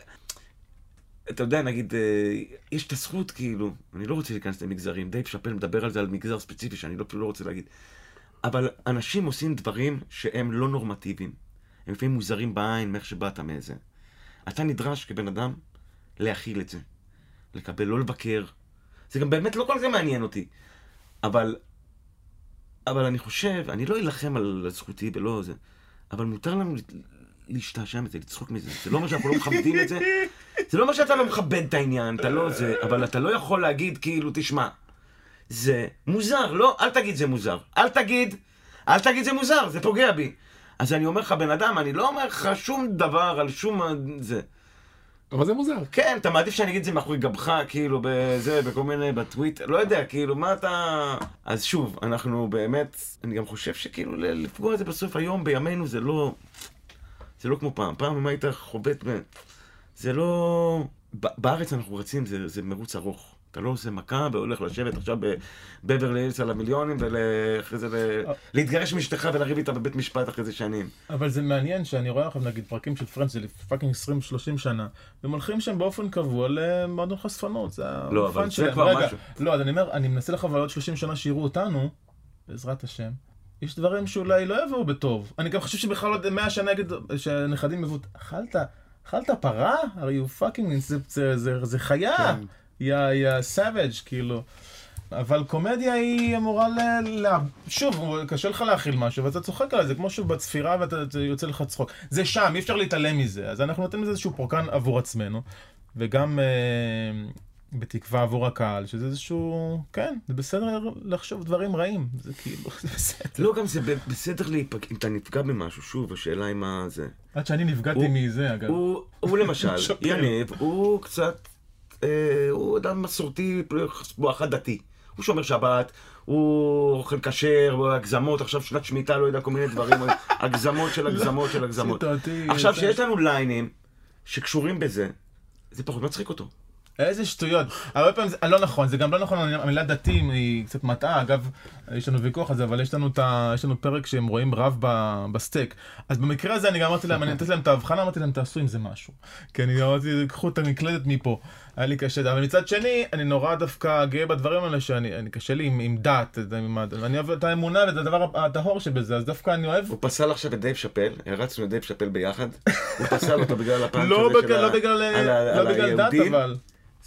אתה יודע, נגיד, אה, יש את הזכות, כאילו, אני לא רוצה להיכנס למגזרים, דייב שאפל מדבר על זה, על מגזר ספציפי, שאני לא, לא רוצה להגיד, אבל אנשים עושים דברים שהם לא נורמטיביים. הם לפעמים מוזרים בעין, מאיך שבאת מאיזה. אתה נדרש כבן אדם להכיל את זה. לקבל, לא לבקר. זה גם באמת לא כל זה מעניין אותי. אבל, אבל אני חושב, אני לא אלחם על זכותי ולא זה, אבל מותר לנו להשתעשע מזה, לצחוק מזה. זה לא אומר שאנחנו לא מכבדים את זה. זה לא אומר שאתה לא מכבד את העניין, אתה לא זה, אבל אתה לא יכול להגיד כאילו, תשמע, זה מוזר, לא, אל תגיד זה מוזר. אל תגיד, אל תגיד זה מוזר, זה פוגע בי. אז אני אומר לך, בן אדם, אני לא אומר לך שום דבר על שום... זה. אבל זה מוזר. כן, אתה מעדיף שאני אגיד את זה מאחורי גבך, כאילו, בזה, בכל מיני, בטוויט, לא יודע, כאילו, מה אתה... אז שוב, אנחנו באמת, אני גם חושב שכאילו, לפגוע זה בסוף היום, בימינו, זה לא... זה לא כמו פעם. פעם אם היית חובט ב... זה לא... בארץ אנחנו רצים, זה, זה מרוץ ארוך. אתה לא עושה מכה והולך לשבת עכשיו בבברלי הילס על המיליונים ואחרי זה ל... להתגרש מאשתך ולריב איתה בבית משפט אחרי זה שנים. אבל זה מעניין שאני רואה עכשיו נגיד פרקים של פרנדס זה fucking 20-30 שנה, והם הולכים שם באופן קבוע למועדון חשפנות, זה לא, אבל זה. כבר רגע, משהו. לא, אז אני אומר, אני מנסה עוד 30 שנה שיראו אותנו, בעזרת השם. יש דברים שאולי לא יבואו בטוב. אני גם חושב שבכלל עוד 100 שנה יגיד שהנכדים יבואו, אכלת, אכלת פרה? הרי you fucking, זה, זה, זה, זה חיה. כן. יא, יא savage כאילו. אבל קומדיה היא אמורה ל... ל... שוב, קשה לך להכיל משהו, ואתה צוחק על זה, כמו שהוא בצפירה ואתה יוצא לך צחוק. זה שם, אי אפשר להתעלם מזה. אז אנחנו נותנים לזה איזשהו פורקן עבור עצמנו. וגם, אה, בתקווה עבור הקהל, שזה איזשהו, כן, זה בסדר לחשוב דברים רעים, זה כאילו, זה בסדר. לא, גם זה בסדר להיפגע, אם אתה נפגע במשהו, שוב, השאלה היא מה זה. עד שאני נפגעתי הוא- מזה, אגב. הוא, הוא למשל. יניב, הוא קצת, אה, הוא אדם מסורתי, בואכה דתי. הוא שומר שבת, הוא אוכל כשר, הוא הגזמות, עכשיו שנת שמיטה, לא יודע, כל מיני דברים, הגזמות של הגזמות של הגזמות. סיטואתי, עכשיו, שיש לנו ליינים שקשורים בזה, זה פחות מצחיק אותו. איזה שטויות. הרבה פעמים זה לא נכון, זה גם לא נכון, המילה דתיים היא קצת מטעה, אגב, יש לנו ויכוח על זה, אבל יש לנו, ה... יש לנו פרק שהם רואים רב ב... בסטייק. אז במקרה הזה אני גם אמרתי להם, אני נתתי להם את ההבחנה, אמרתי להם, תעשו עם זה משהו. כי אני אמרתי, קחו את המקלדת מפה. היה לי קשה, אבל מצד שני, אני נורא דווקא גאה בדברים האלה, שאני אני קשה לי עם, עם דת, עם ה- אני אוהב את האמונה ואת הדבר הטהור שבזה, אז דווקא אני אוהב הוא פסל עכשיו את דייב שאפל, הרצנו את דייב שאפל ביחד, הוא פסל אותו בגלל הפאנץ' לא הזה של בגלל, ה- לא בגלל, על ה- לא על בגלל דת. אבל.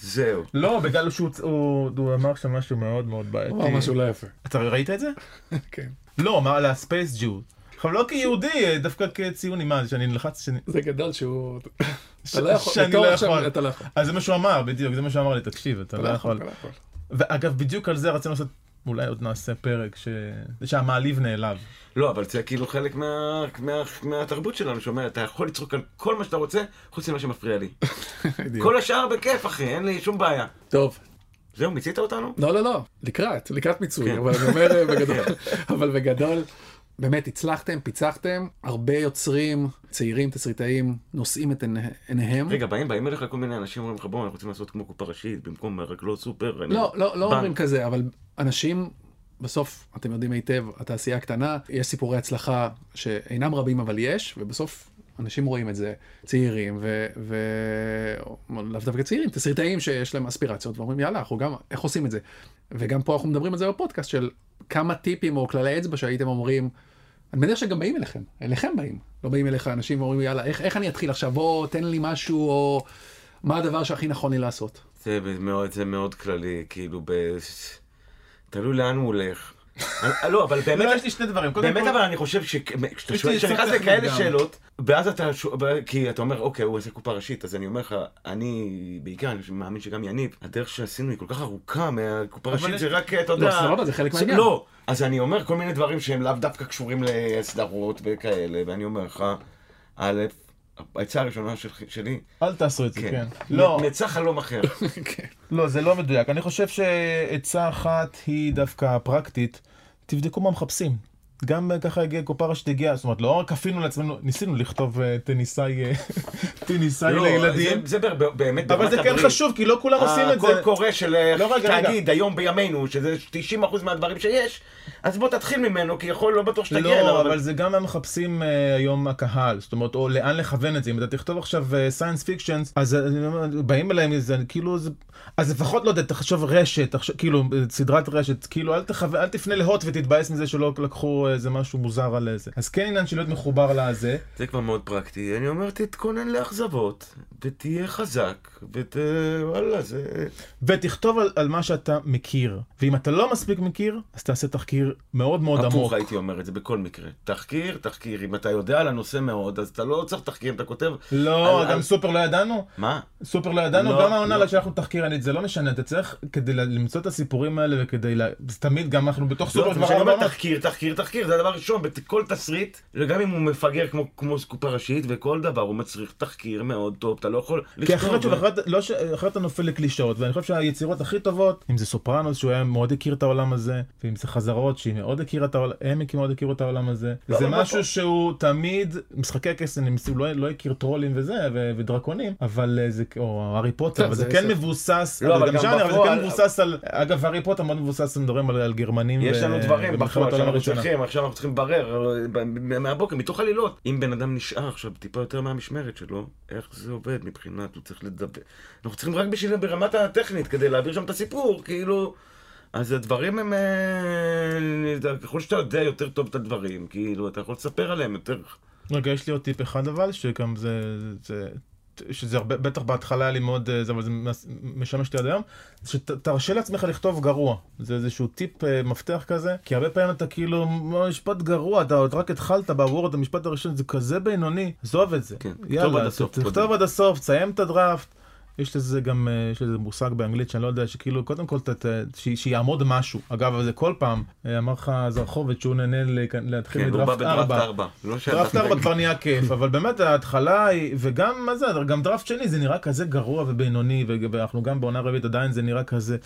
זהו. לא, בגלל שהוא הוא, הוא אמר שם משהו מאוד מאוד בעייתי. הוא אמר משהו לא יפה. אתה ראית את זה? כן. לא, אמר על הספייס ג'ו. עכשיו לא כיהודי, דווקא כציוני, מה, שאני נלחץ, שאני... זה גדול שהוא... אתה לא יכול, שאני בתור לא יכול. אתה לא יכול. אז זה מה שהוא אמר, בדיוק, זה מה שהוא אמר לי, תקשיב, אתה לא. אתה לא יכול. ואגב, בדיוק על זה רצינו לעשות, אולי עוד נעשה פרק, ש... זה שהמעליב נעלב. לא, אבל זה כאילו חלק מה, מה, מהתרבות שלנו, שאומר, אתה יכול לצחוק על כל מה שאתה רוצה, חוץ ממה שמפריע לי. כל השאר בכיף, אחי, אין לי שום בעיה. טוב. זהו, מיצית אותנו? לא, לא, לא, לקראת, לקראת מיצוי, כן. אבל אני אומר אה, בגדול, אבל בגדול, באמת הצלחתם, פיצחתם, הרבה יוצרים, צעירים, תסריטאים, נושאים את עיני- עיניהם. רגע, באים, באים אליך כל מיני אנשים, אומרים לך, בוא, אנחנו רוצים לעשות כמו קופה ראשית, במקום רק לא סופר. אני- לא, לא, לא בנק." אומרים כזה, אבל אנשים, בסוף, אתם יודעים היטב, התעשייה הקטנה, יש סיפורי הצלחה שאינם רבים, אבל יש, ובסוף אנשים רואים את זה, צעירים, ו... ו... דווקא צעירים, תסריטאים שיש להם אספירציות, ואומרים, יאללה, אנחנו גם, איך עושים את זה? וגם פה אנחנו מדברים על זה בפודקאסט, של כמה טיפים או כללי אצבע שהייתם אומרים, אני מניח שגם באים אליכם, אליכם באים, לא באים אליך אנשים ואומרים, יאללה, איך, איך אני אתחיל עכשיו, בוא, תן לי משהו, או מה הדבר שהכי נכון לי לעשות? זה מאוד, זה מאוד כללי, כאילו, ב... תלוי לאן הוא הולך. אני- לא, אבל באמת, לא, יש לי שני דברים. באמת אבל אני חושב שכשאתה שואל- לי כשאתה נכנס לכאלה. שאלות, ואז אתה, שואל- כי אתה אומר, אוקיי, הוא עושה קופה ראשית, אז אני אומר לך, אני בעיקר, אני מאמין שגם יניב, הדרך שעשינו היא כל כך ארוכה מהקופה ראשית, זה רק, אתה לא, יודע... סבבה, זה חלק מהעניין. לא, אז אני אומר כל מיני דברים שהם לאו דווקא קשורים לסדרות וכאלה, ואני אומר לך, א', העצה הראשונה של- שלי, אל תעשו את זה, כן, כן. לא, נצא חלום אחר. כן. לא, זה לא מדויק. אני חושב שעצה אחת היא דווקא פרקטית, תבדקו מה מחפשים. גם ככה הגיע קופה ראשית הגיעה, זאת אומרת, לא רק כפינו לעצמנו, ניסינו לכתוב אה, טניסאי אה, טניסאי לא, לילדים, זה- באמת אבל זה כן. חשוב, כי לא כולם עושים את זה. קורא של אה, לא. תאגיד היום בימינו, שזה 90% מהדברים שיש, אז בוא תתחיל ממנו, כי יכול לא בטוח שתגיע אליו. לא, אבל זה גם הם מחפשים היום הקהל, זאת אומרת, או לאן לכוון את זה. אם אתה תכתוב עכשיו science fiction, אז באים אליהם איזה, כאילו, אז לפחות, לא יודע, תחשוב רשת, כאילו, סדרת רשת, כאילו, אל תפנה להוט ותתבאס מזה שלא לקחו איזה משהו מוזר על זה. אז כן עניין של להיות מחובר לזה. זה כבר מאוד פרקטי. אני אומר, תתכונן לאכזבות, ותהיה חזק, ות... וואלה, זה... ותכתוב על, על מה שאתה מכיר. ואם אתה לא מספיק מכיר, אז תעשה תחקיר מאוד מאוד עמוק. הפוך הייתי אומר את זה בכל מקרה. תחקיר, תחקיר. אם אתה יודע על הנושא מאוד, אז אתה לא צריך תחקיר, אתה כותב... לא, על- גם על- סופר לא ידענו. מה? סופר לא ידענו, לא, גם העונה לא. שאנחנו תחקירנית, זה לא משנה, אתה צריך, כדי למצוא את הסיפורים האלה וכדי, לה... תמיד גם אנחנו בתוך לא, סופר כבר עונות. תחקיר, תחקיר, תחקיר, זה הדבר הראשון, בכל תסריט, וגם אם הוא מפגר כמו, כמו קופה ראשית, וכל דבר, הוא מצריך תחקיר מאוד טוב, אתה לא יכול כי אחרת, ו- אחרת, לא ש... אחרת אתה נופל לקלישאות, ואני חושב שהיצירות הכי טובות, אם זה סופרנוס שהוא היה מאוד הכיר את העולם הזה, ואם זה חזרות שהיא מאוד הכירה את העולם, הם מאוד הכירו את העולם הזה. לא, זה אבל משהו פה- שהוא תמיד, משחקי הכס, ניסו- לא, לא הכיר טרולים וזה, ו... ודרקונים, אבל אה, זה, או הארי פוטר, אבל זה כן מבוסס, לא, אבל גם ז'אנר, אבל זה כן מבוסס על, אגב, הארי פוטר מאוד מבוסס, מדברים על, גרמנים, יש לנו דברים העולם שאנחנו. צריכים, עכשיו אנחנו צריכים לברר מהבוקר, מתוך עלילות. אם בן אדם נשאר עכשיו טיפה יותר מהמשמרת שלו, איך זה עובד מבחינת, הוא צריך לדבר. אנחנו צריכים רק בשביל ברמת הטכנית, כדי להעביר שם את הסיפור, כאילו... אז הדברים הם... אה, ככל שאתה יודע יותר טוב את הדברים, כאילו, אתה יכול לספר עליהם יותר... רגע, יש לי עוד טיפ אחד אבל, שגם זה, זה, שזה הרבה, בטח בהתחלה היה לי מאוד, אה, זה, אבל זה משמש אותי עד היום, שתרשה לעצמך לכתוב גרוע. זה איזשהו טיפ אה, מפתח כזה, כי הרבה פעמים אתה כאילו, "מה, משפט גרוע, אתה עוד רק התחלת בוורד, המשפט הראשון זה כזה בינוני, עזוב את זה. כן, יאללה, תכתוב. עד הסוף, תסיים את הדראפט. יש לזה גם, אה, יש לזה מושג באנגלית שאני לא יודע, שכאילו, קודם כל, ת, ת, ש, שיעמוד משהו. אגב, זה כל פעם, אה, אמר לך זרחוביץ' שהוא נהנה להתחיל כן, בדראפט 4. 4. לא דראפט 4 כבר נהיה כיף, אבל באמת ההתחלה היא, וגם, מה זה, גם דראפט שני זה נראה כזה גרוע ובינוני, ואנחנו גם בעונה רביעית עדיין זה נראה כזה,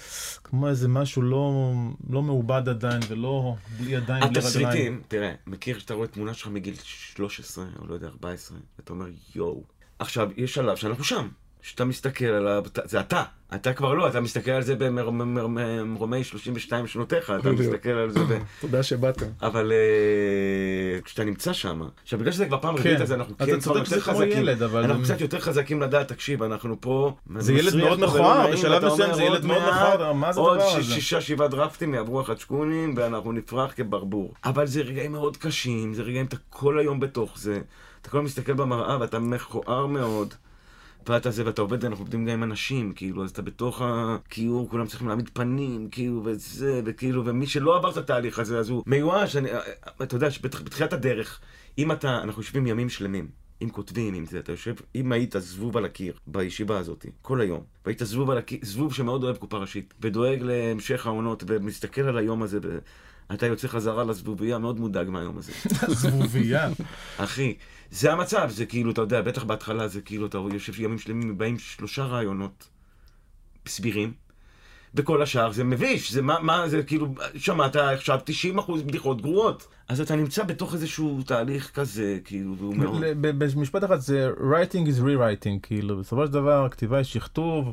כמו איזה משהו לא, לא מעובד עדיין, ולא, בלי ידיים, בלי רגליים. התסריטים, תראה, מכיר שאתה רואה תמונה שלך מגיל 13, או לא יודע, 14, ואתה אומר, יואו. עכשיו, יש שלב שאנחנו שם. שאתה מסתכל על ה... זה אתה. אתה כבר לא, אתה מסתכל על זה במרומי 32 שנותיך, אתה. מסתכל על זה ב... תודה שבאתם. אבל אה, כשאתה נמצא שם, עכשיו בגלל שזה כבר פעם רביעית, אז אנחנו כן כבר יותר חזקים. אנחנו קצת יותר חזקים לדעת, תקשיב, אנחנו פה... זה ילד מאוד ולא מכוער, בשלב מסוים זה ילד עוד מאוד מכוער, מה זה עוד הדבר הזה? שישה, שבעה דרפטים יעברו החדשקונים, ואנחנו נפרח כברבור. אבל זה רגעים מאוד קשים, זה רגעים, אתה כל היום בתוך זה. אתה כל הזמן מסתכל במראה ואתה מכוער מאוד. ואתה זה, ואתה עובד, אנחנו עובדים גם עם אנשים, כאילו, אז אתה בתוך הכיור, כולם צריכים להעמיד פנים, כאילו, וזה, וכאילו, ומי שלא עבר את התהליך הזה, אז הוא מיואש, אני, אתה יודע, שבתח- בתחילת הדרך, אם אתה, אנחנו יושבים ימים שלמים, אם כותבים, אם זה, אתה יושב, אם היית זבוב על הקיר בישיבה הזאת, כל היום, והיית זבוב על הקיר, זבוב שמאוד אוהב קופה ראשית, ודואג להמשך העונות, ומסתכל על היום הזה, ואתה יוצא חזרה לזבובייה, מאוד מודאג מהיום הזה. זבובייה. אחי, זה המצב, זה כאילו, אתה יודע, בטח בהתחלה זה כאילו, אתה יושב ימים שלמים, באים שלושה רעיונות סבירים, וכל השאר זה מביש, זה מה, מה, זה כאילו, שמעת עכשיו 90% בדיחות גרועות. אז אתה נמצא בתוך איזשהו תהליך כזה, כאילו, והוא מאוד... ל- במשפט אחד זה writing is rewriting, כאילו, בסופו של דבר כתיבה היא שכתוב.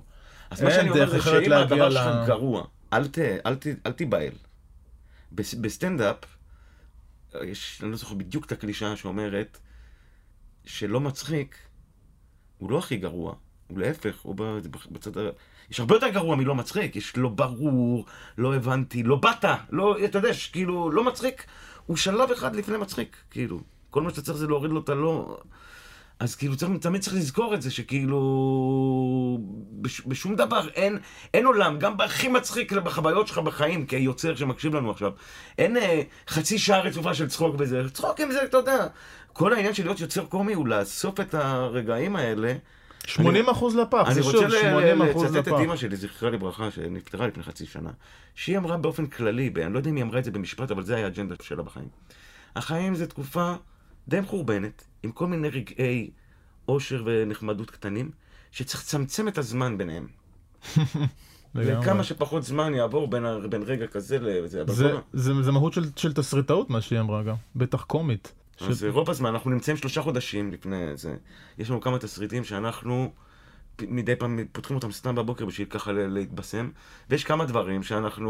אז מה אין שאני אומר דרך זה אחרת שאם להגיע הדבר ל- שלך גרוע, אל תיבהל. בס- בסטנדאפ, יש, אני לא זוכר בדיוק את הקלישאה שאומרת, שלא מצחיק, הוא לא הכי גרוע, הוא להפך, הוא בצד ה... יש הרבה יותר גרוע מלא מצחיק, יש לא ברור, לא הבנתי, לא באת, לא, אתה יודע, כאילו, לא מצחיק, הוא שלב אחד לפני מצחיק, כאילו. כל מה שאתה צריך זה להוריד לו את הלא... אז כאילו צריך, תמיד צריך לזכור את זה, שכאילו בש, בשום דבר אין, אין עולם, גם בהכי מצחיק בחוויות שלך בחיים, כיוצר שמקשיב לנו עכשיו, אין אה, חצי שעה רצופה של צחוק בזה, צחוק עם זה, אתה יודע. כל העניין של להיות יוצר קומי הוא לאסוף את הרגעים האלה. 80 אחוז לפח, אני זה רוצה שוב ל- 80 ל- אחוז לצטט את לפח. אימא שלי, זכרה לברכה, שנפטרה לפני חצי שנה, שהיא אמרה באופן כללי, אני לא יודע אם היא אמרה את זה במשפט, אבל זה היה האג'נדה שלה בחיים. החיים זה תקופה די מחורבנת, עם כל מיני רגעי אושר ונחמדות קטנים, שצריך לצמצם את הזמן ביניהם. וכמה שפחות זמן יעבור בין, בין רגע כזה לזה. זה- כל- זה זה מהות של- של תסריטאות מה שהיא אמרה גם, בטח קומית. אז ש- רוב הזמן, אנחנו נמצאים שלושה חודשים לפני זה. יש לנו כמה תסריטים שאנחנו מדי פעם פותחים אותם סתם בבוקר בשביל ככה להתבשם, ויש כמה דברים שאנחנו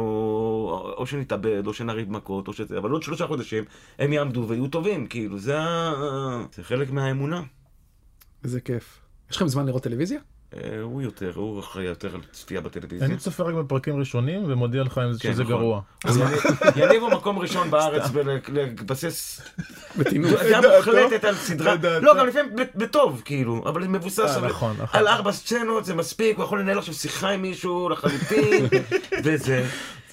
או שנתאבד, או שנריב מכות, או שזה, אבל עוד שלושה חודשים הם יעמדו ויהיו טובים, כאילו, זה, זה חלק מהאמונה. איזה כיף. יש לכם זמן לראות טלוויזיה? אה, הוא יותר, הוא אחראי יותר על צפייה בטלוויזיה. אני צופה רק בפרקים ראשונים ומודיע לך אם זה- כן, שזה נכון. גרוע. יניב- הוא מקום ראשון בארץ בטינוף. דעה מוחלטת על סדרה. לא, גם לפעמים ב- בטוב, כאילו, אבל זה מבוסס אה, על- נכון, נכון. על ארבע סצנות, זה מספיק, הוא יכול לנהל עכשיו שיחה עם מישהו לחלוטין, וזה.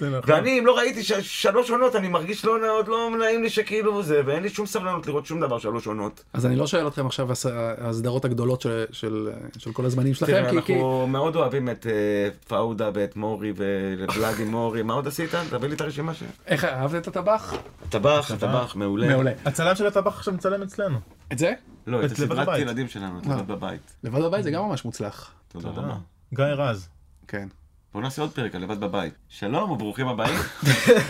נכון. ואני, אם לא ראיתי ש- שלוש עונות, אני מרגיש לא נאות, לא נעים לי שכאילו זה, ואין לי שום סבלנות לראות שום דבר שלוש עונות. אז אני לא שואל אתכם עכשיו הס- הסדרות הגדולות של- של של כל הזמנים שלכם, תראה, כי- כי... אנחנו מאוד אוהבים את אה, פאודה ואת מורי ולבלאדי מורי, מה עוד עשית? תביא לי את הרשימה שלך. איך אהבת את הטבח? טבח, טבח, מעולה. מעולה. הצלם של הטבח עכשיו מצלם אצלנו. את זה? לא, את הסדרת. ילדים שלנו, את אה. לבד בבית. לבד בבית זה גם ממש מוצלח. תודה רבה. גיא רז. כן. בואו נעשה עוד פרק על לבד בבית. שלום וברוכים הבאים.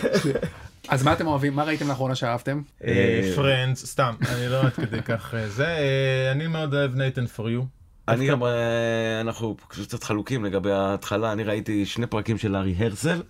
אז מה אתם אוהבים? מה ראיתם לאחרונה שאהבתם? אה, פרנדס, סתם, אני לא עד כדי כך אה, זה. אה, אני מאוד אוהב נייתן פור יו. אני גם, אה, אנחנו קצת חלוקים לגבי ההתחלה, אני ראיתי שני פרקים של ארי הרצל,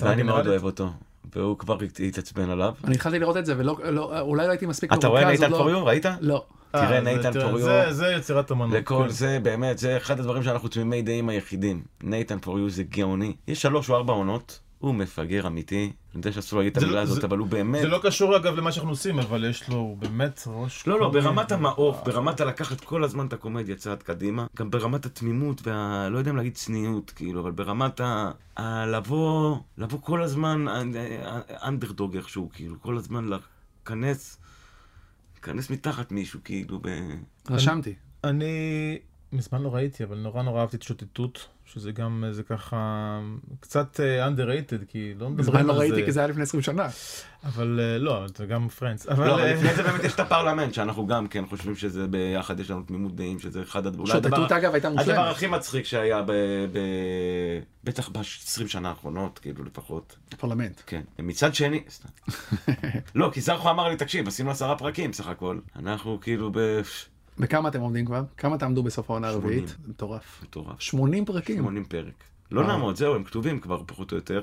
ואני מאוד אוהב אותו, והוא כבר הת- התעצבן עליו. אני התחלתי לראות את זה ולא, לא, אולי לא הייתי מספיק אתה רואה מרוכז, נייתן עוד לא- פוריו? ראית? לא. תראה נייתן פוריו. זה יצירת אמנות. לכל כן. זה, באמת, זה אחד הדברים שאנחנו תמימי דעים היחידים. נייתן פוריו זה גאוני. יש שלוש או ארבע עונות, הוא מפגר אמיתי. אני יודע שאסור להגיד את המילה לא- הזאת, אבל הוא באמת... זה לא קשור אגב למה שאנחנו עושים, אבל יש לו באמת ראש... לא, לא. ברמת המעוף, ברמת הלקחת כל הזמן את הקומדיה צעד קדימה, גם ברמת התמימות וה... לא יודע אם להגיד צניעות, כאילו, אבל ברמת ה... ה... לבוא, לבוא כל הזמן אנדרדוג איכשהו, כאילו, כל הזמן להיכנס, להיכנס מתחת מישהו, כאילו, ב... רשמתי. אני מזמן לא ראיתי, אבל נורא נורא אהבתי את שוטטות, שזה גם, זה ככה, קצת אה, underrated, כי לא מדברים מזמן לא על ראיתי זה. כי זה היה לפני 20 שנה. אבל אה, לא, זה גם פרנדס. אבל לא, אבל אה, לפני זה באמת יש את הפרלמנט, שאנחנו גם כן חושבים שזה ביחד, יש לנו תמימות דעים, שזה אחד הדברים... שוטטות הדבר- אגב הייתה הדבר מושלמת. הכי מצחיק שהיה ב... ב... בטח ב-20 שנה האחרונות, כאילו לפחות. פרלמנט. כן. מצד שני, סתם. לא, כי זרחו אמר לי, תקשיב, עשינו עשרה פרקים סך הכל. אנחנו כאילו ב... בכמה אתם עומדים כבר? כמה תעמדו בסוף העונה. הרביעית? מטורף. מטורף. 80 פרקים. 80 פרק. לא. נעמוד, זהו, הם כתובים כבר פחות או יותר.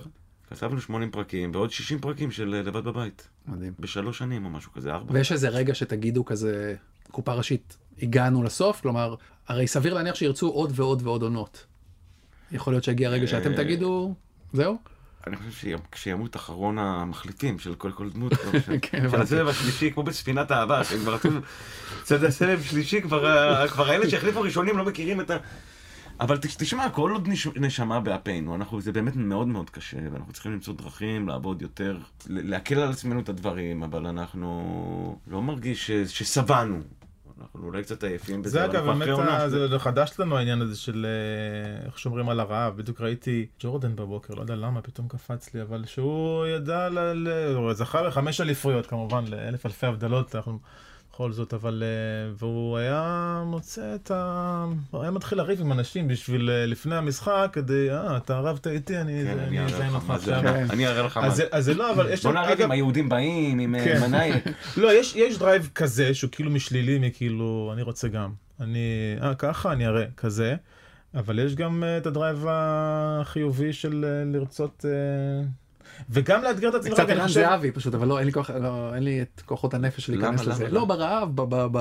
כתבנו 80 פרקים, ועוד 60 פרקים של אה, לבד בבית. מדהים. בשלוש שנים או משהו כזה, ארבע. ויש איזה רגע שתגידו כזה, קופה ראשית, הגענו לסוף? כלומר, הרי סביר להניח שירצו עוד ועוד ועוד עונות. יכול להיות שיגיע רגע שאתם אה, תגידו, זהו? אני חושב שכשימות אחרון המחליטים של כל כל דמות, כבר, של- כן. הסבב השלישי, כמו בספינת האהבה, שהם כבר רצו, בסדר, סבב שלישי, כבר ה- כבר האלה שהחליפו ראשונים לא מכירים את ה... אבל תש- תשמע, כל עוד נש- נשמה באפינו, אנחנו, זה באמת מאוד מאוד קשה, ואנחנו צריכים למצוא דרכים לעבוד יותר, להקל על עצמנו את הדברים, אבל אנחנו לא מרגיש ש- ששבענו. אנחנו אולי קצת עייפים בזה, זה אגב, באמת, ה- זה חדש לנו העניין הזה של אה, איך שומרים על הרעב. בדיוק ראיתי ג'ורדן בבוקר, לא יודע למה, פתאום קפץ לי, אבל שהוא ידע, ל- הוא זכה בחמש אליפויות כמובן, לאלף אלפי הבדלות, אנחנו בכל זאת, אבל... אה, והוא היה מוצא את ה... הוא היה מתחיל לריב עם אנשים בשביל אה, לפני המשחק, כדי, אה, אתה רבת איתי, אני כן, אני אראה אזיין לך אותך מה זה, עכשיו. כן. אני אראה לך מה אז זה. אז זה לא, אבל יש... בוא נריב עם היהודים באים, עם אה, כן. מנאייק. לא, יש, יש drive כזה שהוא כאילו משלילי מכאילו, אני רוצה גם. אני, אה, ככה, אני אראה, כזה. אבל יש גם את הדרייב החיובי של לרצות... וגם לאתגר את זה עצמך. קצת ערן חושב- זהבי פשוט, אבל לא, אין לי כוח, לא, אין לי את כוחות הנפש להיכנס לזה. למה? לא, ברעב, ב- ב-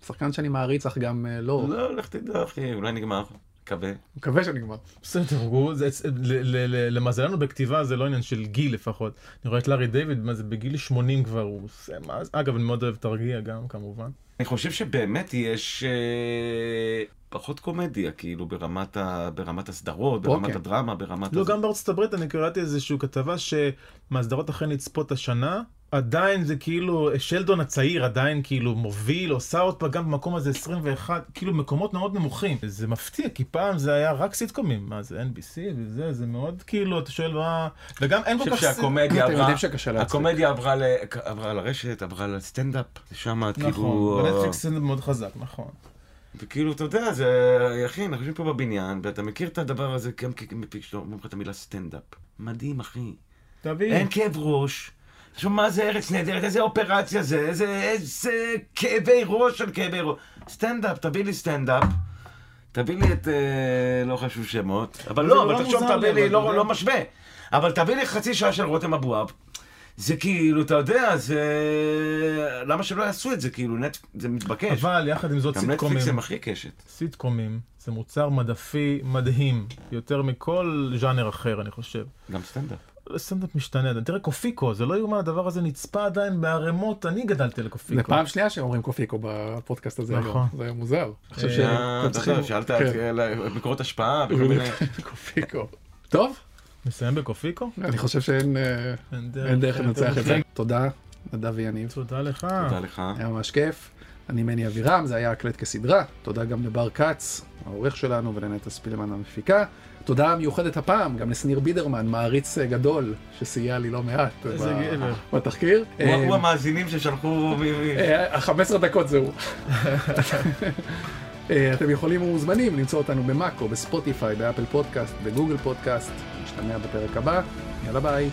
בשחקן שאני מעריץ, אך גם אה, לא. לא, לך תדע, אחי, אולי נגמר. מקווה. מקווה שנגמר. בסדר, הוא- זה- ל- ל- ל- למזלנו בכתיבה זה לא עניין של גיל לפחות. אני רואה את לארי דיוויד, מה זה, בגיל 80 כבר הוא עושה מה זה. אגב, אני מאוד אוהב תרגיע גם, כמובן. אני חושב שבאמת יש אה, פחות קומדיה, כאילו, ברמת ה- ברמת הסדרות, ברמת אוקיי. הדרמה, ברמת... לא, הזה. גם בארצות הברית אני קראתי איזושהי כתבה שמהסדרות אחרי נצפות השנה, עדיין זה כאילו, שלדון הצעיר עדיין כאילו מוביל, עושה עוד גם במקום הזה 21, כאילו מקומות מאוד נמוכים. זה מפתיע, כי פעם זה היה רק סיטקומים, מה זה NBC וזה, זה מאוד כאילו, אתה שואל מה... וגם אין אני כל חושב כך... שהקומדיה אתם עברה, יודעים שקשה להצחיק. הקומדיה עברה ל- עברה לרשת, עברה לסטנדאפט, שם נכון, כאילו... בנטפליקס זה מאוד חזק, נכון. וכאילו, אתה יודע, זה... אחי, אנחנו יושבים פה בבניין, ואתה מכיר את הדבר הזה גם כמפיק שלו, אומרים לך את המילה סטנדאפ. מדהים, אחי. תביא. אין כאב ראש. עכשיו, מה זה ארץ נהדרת? איזה אופרציה זה? איזה, איזה כאבי ראש על כאבי ראש. סטנדאפ, תביא לי סטנדאפ. תביא לי את... אה, לא חשוב שמות. אבל לא, אבל תחשוב, מוזר תביא לי, לא. לא משווה. אבל תביא לי חצי שעה של רותם אבואב. זה כאילו, אתה יודע, זה... למה שלא יעשו את זה? כאילו, נט... זה מתבקש. אבל יחד עם זאת גם סיטקומים, נטפליקס הם הכי קשת. סיטקומים זה מוצר מדפי מדהים, יותר מכל ז'אנר אחר אני חושב. גם סטנדאפ. סטנדאפ משתנה, תראה קופיקו, זה לא יאומן, הדבר הזה נצפה עדיין בערימות, אני גדלתי על קופיקו. זה פעם שנייה שאומרים קופיקו בפודקאסט הזה נכון. היום. זה מוזר. אני חושב אה, שאלת כן. את מקורות השפעה וכל מיני... קופיקו. טוב, נסיים בקופיקו? אני חושב שאין אה, דרך לנצח את זה. אחרת. תודה, נדב ויניב. תודה לך. תודה לך. היה ממש כיף. אני מני אבירם, זה היה הקלט כסדרה. תודה גם לבר כץ, העורך שלנו, ולנטע ספילמן המפיקה. תודה מיוחדת הפעם גם לשניר בידרמן, מעריץ אה, גדול, שסייע לי לא מעט גבר. בתחקיר. הוא אה, הוא המאזינים ששלחו... מ- מ- אה, ה-15 דקות זה הוא. אה, אתם יכולים ומוזמנים למצוא אותנו במאקו, בספוטיפיי, באפל פודקאסט, בגוגל פודקאסט. נשתמע בפרק הבא. יאללה ביי.